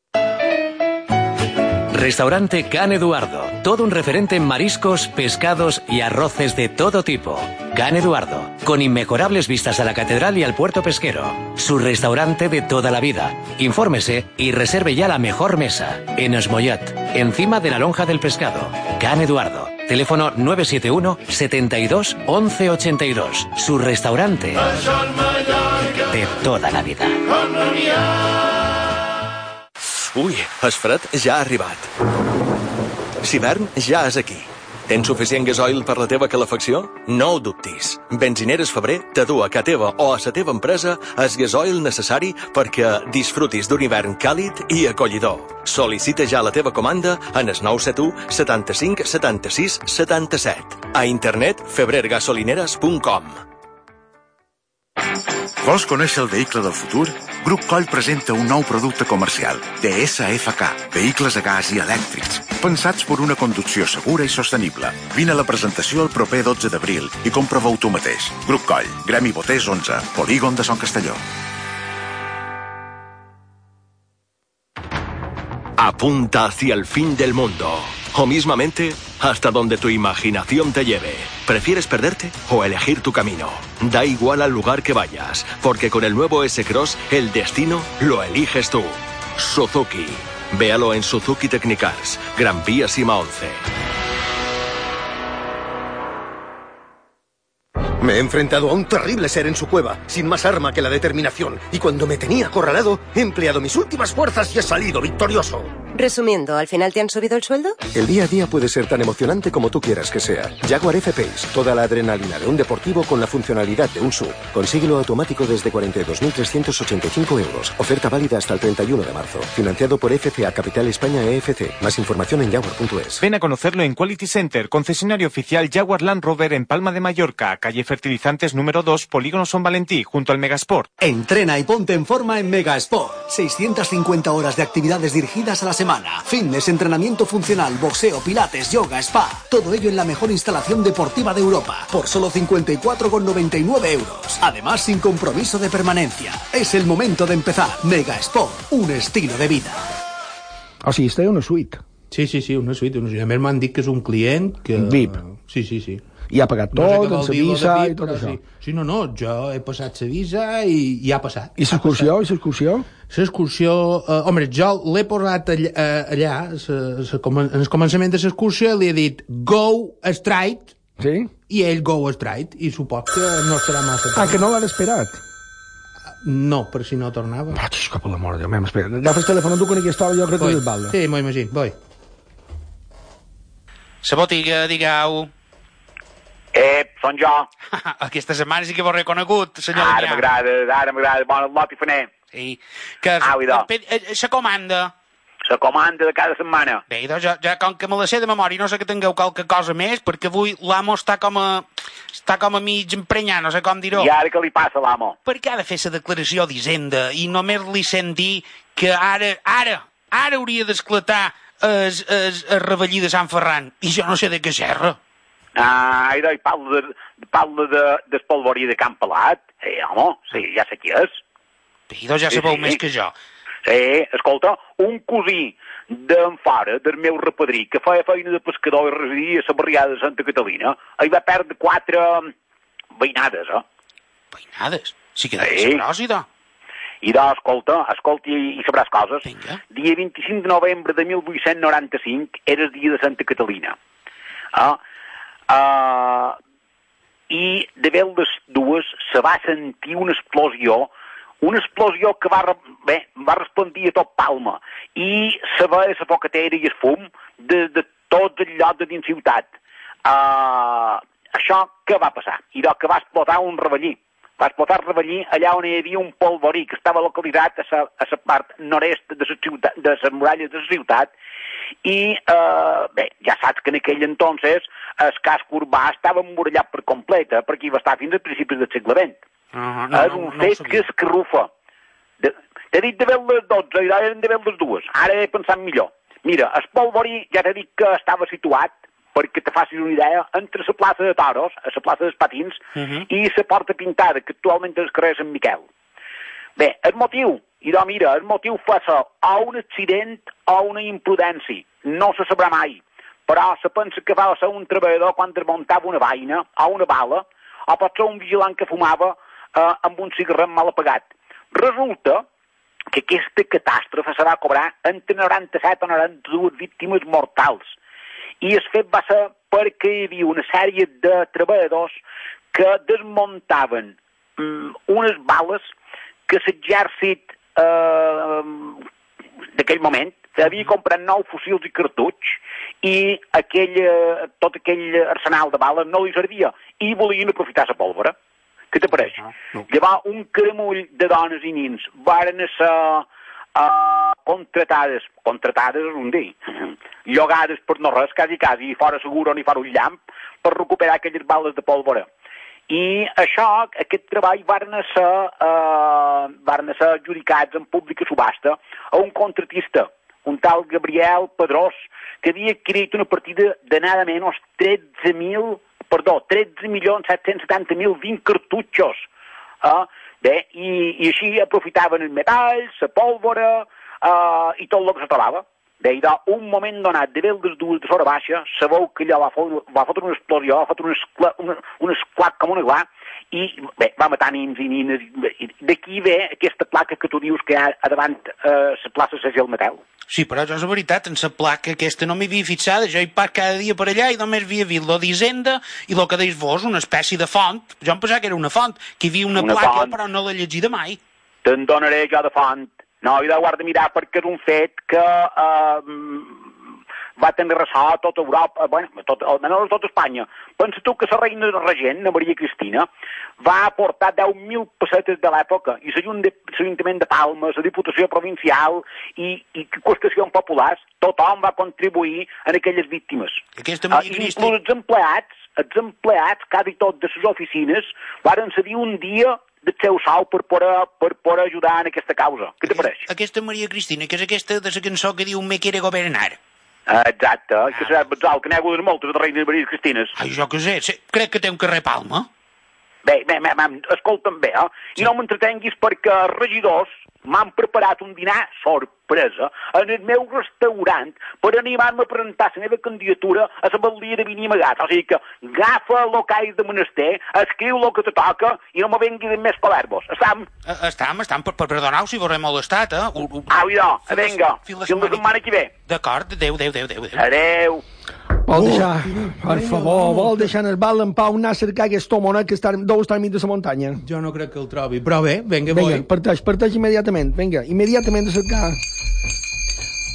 Speaker 13: Restaurante Can Eduardo. Todo un referente en mariscos, pescados y arroces de todo tipo. Can Eduardo. Con inmejorables vistas a la catedral y al puerto pesquero. Su restaurante de toda la vida. Infórmese y reserve ya la mejor mesa. En Esmoyat. Encima de la lonja del pescado. Can Eduardo. Teléfono 971 72 11 82. Su restaurante de toda la vida.
Speaker 9: Ui, el fred ja ha arribat. L'hivern ja és aquí. Tens suficient gasoil per la teva calefacció? No ho dubtis. Benzineres Febrer te du a ca teva o a la teva empresa el gasoil necessari perquè disfrutis d'un hivern càlid i acollidor. Sol·licita ja la teva comanda en el 971 75 76 77. A internet febrergasolineres.com
Speaker 15: Vols conèixer el vehicle del futur? Grup Coll presenta un nou producte comercial, DSFK, vehicles a gas i elèctrics, pensats per una conducció segura i sostenible. Vine a la presentació el proper 12 d'abril i comprova-ho tu mateix. Grup Coll, Gremi Boters 11, Polígon de Son Castelló.
Speaker 9: Apunta hacia el fin del mundo. O mismamente, hasta donde tu imaginación te lleve. ¿Prefieres perderte o elegir tu camino? Da igual al lugar que vayas, porque con el nuevo S-Cross, el destino lo eliges tú. Suzuki. Véalo en Suzuki Technicars, Gran Vía Sima 11.
Speaker 21: Me he enfrentado a un terrible ser en su cueva, sin más arma que la determinación, y cuando me tenía acorralado, he empleado mis últimas fuerzas y he salido victorioso.
Speaker 17: Resumiendo, ¿al final te han subido el sueldo?
Speaker 16: El día a día puede ser tan emocionante como tú quieras que sea. Jaguar F-Pace, toda la adrenalina de un deportivo con la funcionalidad de un SUV. Consíguelo automático desde 42.385 euros. Oferta válida hasta el 31 de marzo. Financiado por FCA Capital España EFC. Más información en jaguar.es.
Speaker 18: Ven a conocerlo en Quality Center, concesionario oficial Jaguar Land Rover en Palma de Mallorca, calle Fertilizantes número 2, Polígono Son Valentí, junto al Megasport.
Speaker 19: Entrena y ponte en forma en Mega Sport. 650 horas de actividades dirigidas a la semana. Fitness, entrenamiento funcional, boxeo, pilates, yoga, spa. Todo ello en la mejor instalación deportiva de Europa. Por solo 54,99 euros. Además, sin compromiso de permanencia. Es el momento de empezar. Mega Sport, un estilo de vida.
Speaker 7: O sigui, està una suite.
Speaker 8: Sí, sí, sí, una suite. Una suite. A més m'han dit que és un client que...
Speaker 7: VIP.
Speaker 8: Sí, sí, sí.
Speaker 7: I ha pagat
Speaker 8: No sé
Speaker 7: tot,
Speaker 8: vol
Speaker 7: amb visa i tot això.
Speaker 8: Sí. sí, no, no, jo he passat sa visa i, i ha passat.
Speaker 7: I l'excursió, i l'excursió?
Speaker 8: L'excursió... Eh, home, jo l'he posat allà, eh, allà sa, comen- en el començament de l'excursió li he dit go straight
Speaker 7: sí?
Speaker 8: i ell go straight i suposo que no estarà massa
Speaker 7: Ah, que no l'han esperat.
Speaker 8: No, per si no tornava.
Speaker 7: Ah, xisco, per l'amor de Déu, m'hem esperat. Agafes el telèfon tu con aquesta hora, jo crec que és balda.
Speaker 8: Sí, m'ho imagino, voy.
Speaker 26: La botiga, digueu.
Speaker 27: Eh, són jo.
Speaker 26: Aquesta setmana sí que vos reconegut, senyor
Speaker 27: Ara m'agrada, ara m'agrada. Bon lot i faner.
Speaker 26: Sí. Que
Speaker 27: Au, idò.
Speaker 26: la comanda.
Speaker 27: La comanda de cada setmana.
Speaker 26: Bé, idò, ja, ja com que me la sé de memòria, no sé que tingueu qualque cosa més, perquè avui l'amo està com a... està com a mig emprenyat, no sé com dir-ho.
Speaker 27: I ara què li passa a l'amo?
Speaker 26: Perquè ha de fer la declaració d'Hisenda i només li sent dir que ara, ara, ara hauria d'esclatar es, es, es rebellí de Sant Ferran. I jo no sé de què serra.
Speaker 27: Ah, idò, i parla de, parla de, d'espolvorí de Camp Pelat. Eh, home, sí, ja sé qui és.
Speaker 26: Idò ja sabeu més que jo.
Speaker 27: Sí, escolta, un cosí d'en fora, del meu repadrí, que feia feina de pescador i residia a la barriada de Santa Catalina, ell va perdre quatre veïnades, eh?
Speaker 26: Veïnades? Sí que
Speaker 27: Sí.
Speaker 26: deu ser gros, idò.
Speaker 27: I doncs, escolta, escolta i, i sabràs coses. Vinga. Dia 25 de novembre de 1895 era el dia de Santa Catalina. Ah, uh, I de veure les dues se va sentir una explosió una explosió que va, bé, va resplendir a tot Palma i se veia la focatera i el fum de, de tots els llocs de dins ciutat. Uh, això què va passar? I doncs que va explotar un rebellí. Va explotar el rebellí allà on hi havia un polvorí que estava localitzat a la, a part nord-est de la ciutat, de les muralles de la ciutat i, uh, bé, ja saps que en aquell entonces el casc urbà estava emmurallat per completa perquè hi va estar fins a principis del segle XX. Uh -huh, no, és un no, fet no que escarrufa. T'he dit de veure les 12 i ara de veure les dues. Ara he pensat millor. Mira, el polvorí ja t'he dit que estava situat perquè te facis una idea, entre la plaça de Toros, a la plaça dels Patins, uh -huh. i la porta pintada, que actualment és carrer Sant Miquel. Bé, el motiu, i doncs mira, el motiu fa ser o un accident o una imprudència. No se sabrà mai. Però se pensa que va ser un treballador quan desmuntava una vaina o una bala, o pot ser un vigilant que fumava eh, amb un cigarret mal apagat. Resulta que aquesta catàstrofe se va cobrar entre 97 o 92 víctimes mortals i el fet va ser perquè hi havia una sèrie de treballadors que desmuntaven mm, unes bales que l'exèrcit eh, d'aquell moment havia comprat nou fusils i cartutx i aquell, eh, tot aquell arsenal de bales no li servia i volien aprofitar la pólvora. Què t'apareix? Uh -huh. Llavors, un cremull de dones i nins varen ser uh, contratades, contratades és un dir, llogades per no res, quasi, quasi, i fora seguro ni fora un llamp, per recuperar aquelles bales de pólvora. I això, aquest treball van ser, uh, van ser adjudicats en pública subhasta a un contratista, un tal Gabriel Pedrós, que havia adquirit una partida de nada menys 13.000, perdó, 13.770.020 cartutxos. Eh? Bé, i, i així aprofitaven els metalls, la pólvora uh, i tot el que se trobava. Bé, i d'un moment donat, de veure les dues de sora baixa, sabeu que allò va, fotre, va fotre una explosió, va fotre un, esclat, un, un esclat com una gla, i bé, va matar nins i nines. D'aquí ve aquesta placa que tu dius que hi ha a davant eh, la plaça Segel Mateu.
Speaker 26: Sí, però això és veritat, en la placa aquesta no m'hi havia fixat, jo hi pas cada dia per allà i només havia vist lo d'Hisenda i el que deis vos, una espècie de font. Jo em pensava que era una font, que hi havia una, una placa, font. però no l'he llegida mai.
Speaker 27: Te'n donaré jo de font. No, i de guarda mirar perquè és un fet que eh, va tenir ressò a tota Europa, bueno, tot, almenys a tota Espanya. Pensa tu que la reina regent, la Maria Cristina, va aportar 10.000 pessetes de l'època, i l'Ajuntament de Palma, la Diputació Provincial i, i qüestions populars, tothom va contribuir en aquelles víctimes.
Speaker 26: Aquesta Maria uh,
Speaker 27: Cristina... Inclús els empleats, els empleats, quasi tot de les oficines, varen cedir un dia del seu sou per poder, per poder ajudar en aquesta causa. Què te pareix?
Speaker 26: Aquesta Maria Cristina, que és aquesta de la cançó que diu Me quiere gobernar.
Speaker 27: Uh, exacte, ah. que serà el que n'hi ha hagut moltes de reines Maria Cristines.
Speaker 26: Ai, jo què sé, crec que té un carrer Palma.
Speaker 27: Bé, bé, bé, bé escolta'm bé, eh? Sí. I no m'entretenguis perquè regidors m'han preparat un dinar sorpresa en el meu restaurant per animar-me a presentar la meva candidatura a la balia de Vini Magat. O sigui que agafa el que has de menester, escriu el que te toca i no me vengui de més colerbos. Estam?
Speaker 26: Uh, estam, estam, per, per perdoneu si vos he molestat, eh?
Speaker 27: Uh, uh, Au, idò, vinga, fins la setmana que ve.
Speaker 26: D'acord, adeu, adeu, adeu, adeu.
Speaker 27: Adeu.
Speaker 7: Vol deixar, per favor, vol deixar en el bal en pau anar a cercar aquest homonet que està, deu estar enmig de la muntanya.
Speaker 8: Jo no crec que el trobi, però bé, vinga,
Speaker 7: vinga voy. parteix, parteix immediatament, vinga, immediatament a cercar.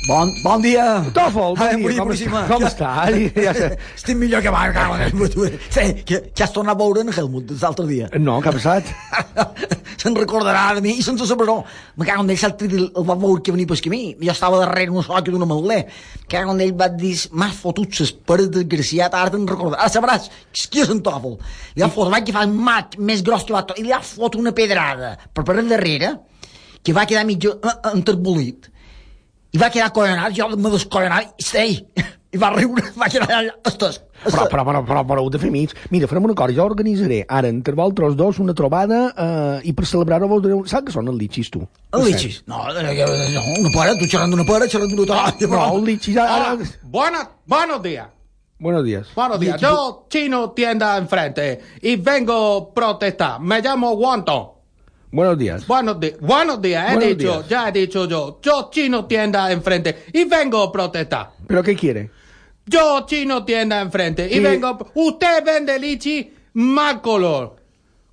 Speaker 24: Bon, bon dia.
Speaker 7: Tòfol, bon Ai, dia. Com, com, com està?
Speaker 24: Ja sé. Estic millor que mai, en. Sí, que, que has tornat a veure en Helmut l'altre dia.
Speaker 7: No, què ha passat?
Speaker 24: Se'n recordarà de mi i sense saber-ho. Me cago en ell, l'altre dia el va veure que venia pel camí. Jo estava darrere un soc d'una malder. Cago en ell va dir, m'has fotut ses pares desgraciat, ara te'n recordarà. Ara sabràs qui és en Tòfol. Li ha fotut, vaig que fa un mat més gros que va tot, i li ha fotut una pedrada per per darrere que va quedar mig enterbolit i va quedar coronat, jo me descoronat, i, i va riure, va quedar allà, estàs,
Speaker 7: però, però, però, però, però heu de fer mig. Mira, farem una cosa, jo organitzaré ara entre vosaltres dos una trobada eh, i per celebrar-ho vos direu... Saps que són els litxis, tu?
Speaker 24: Els litxis? No, no, una pare, tu xerrant d'una pare, xerrant d'una trobada.
Speaker 7: No, els litxis... Ara...
Speaker 8: Ah, buena, buenos días.
Speaker 7: Buenos días.
Speaker 8: Buenos días. Yo, chino, tienda enfrente, y vengo protestar. Me llamo Guanto.
Speaker 7: Buenos días.
Speaker 8: Buenos, di buenos días, he
Speaker 7: Buenos
Speaker 8: dicho,
Speaker 7: días.
Speaker 8: ya he dicho yo. Yo chino tienda enfrente y vengo a protestar.
Speaker 7: ¿Pero qué quiere?
Speaker 8: Yo chino tienda enfrente y
Speaker 7: Sí.
Speaker 8: vengo... Usted vende lichi mal color.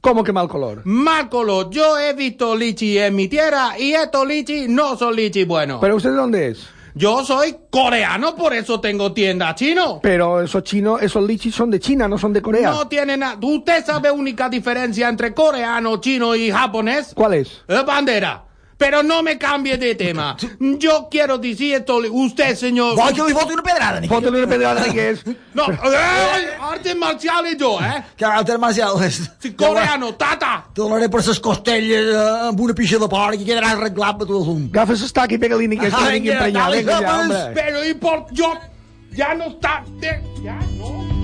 Speaker 7: ¿Cómo que mal color?
Speaker 8: Mal color. Yo he visto lichi en mi tierra y estos lichi no son lichi buenos.
Speaker 7: ¿Pero usted de dónde es?
Speaker 8: Yo soy coreano, por eso tengo tienda chino.
Speaker 7: Pero esos chinos, esos lichis son de China, no son de Corea.
Speaker 8: No tiene nada. ¿Usted sabe única diferencia entre coreano, chino y japonés?
Speaker 7: ¿Cuál es?
Speaker 8: Eh, bandera. Pero no me cambie de tema. Yo quiero decir esto. Usted, señor.
Speaker 24: Voy que voto una pedrada, ni
Speaker 7: Fótale una pedrada es.
Speaker 8: No, eh, artes marciales yo, eh.
Speaker 24: Que artes marciales.
Speaker 8: Sí, coreano, tata.
Speaker 24: Te donaré por esas costelles eh, amb una pixa de porc i quedaràs arreglat per tot el zoom.
Speaker 7: Agafa estaca i pega-li ni que es
Speaker 24: Ai,
Speaker 7: vingui
Speaker 24: que
Speaker 7: emprenyar.
Speaker 24: dale,
Speaker 7: Vinga ja,
Speaker 24: pues.
Speaker 7: hombre.
Speaker 8: Pero y por yo ya no está. de- ya no.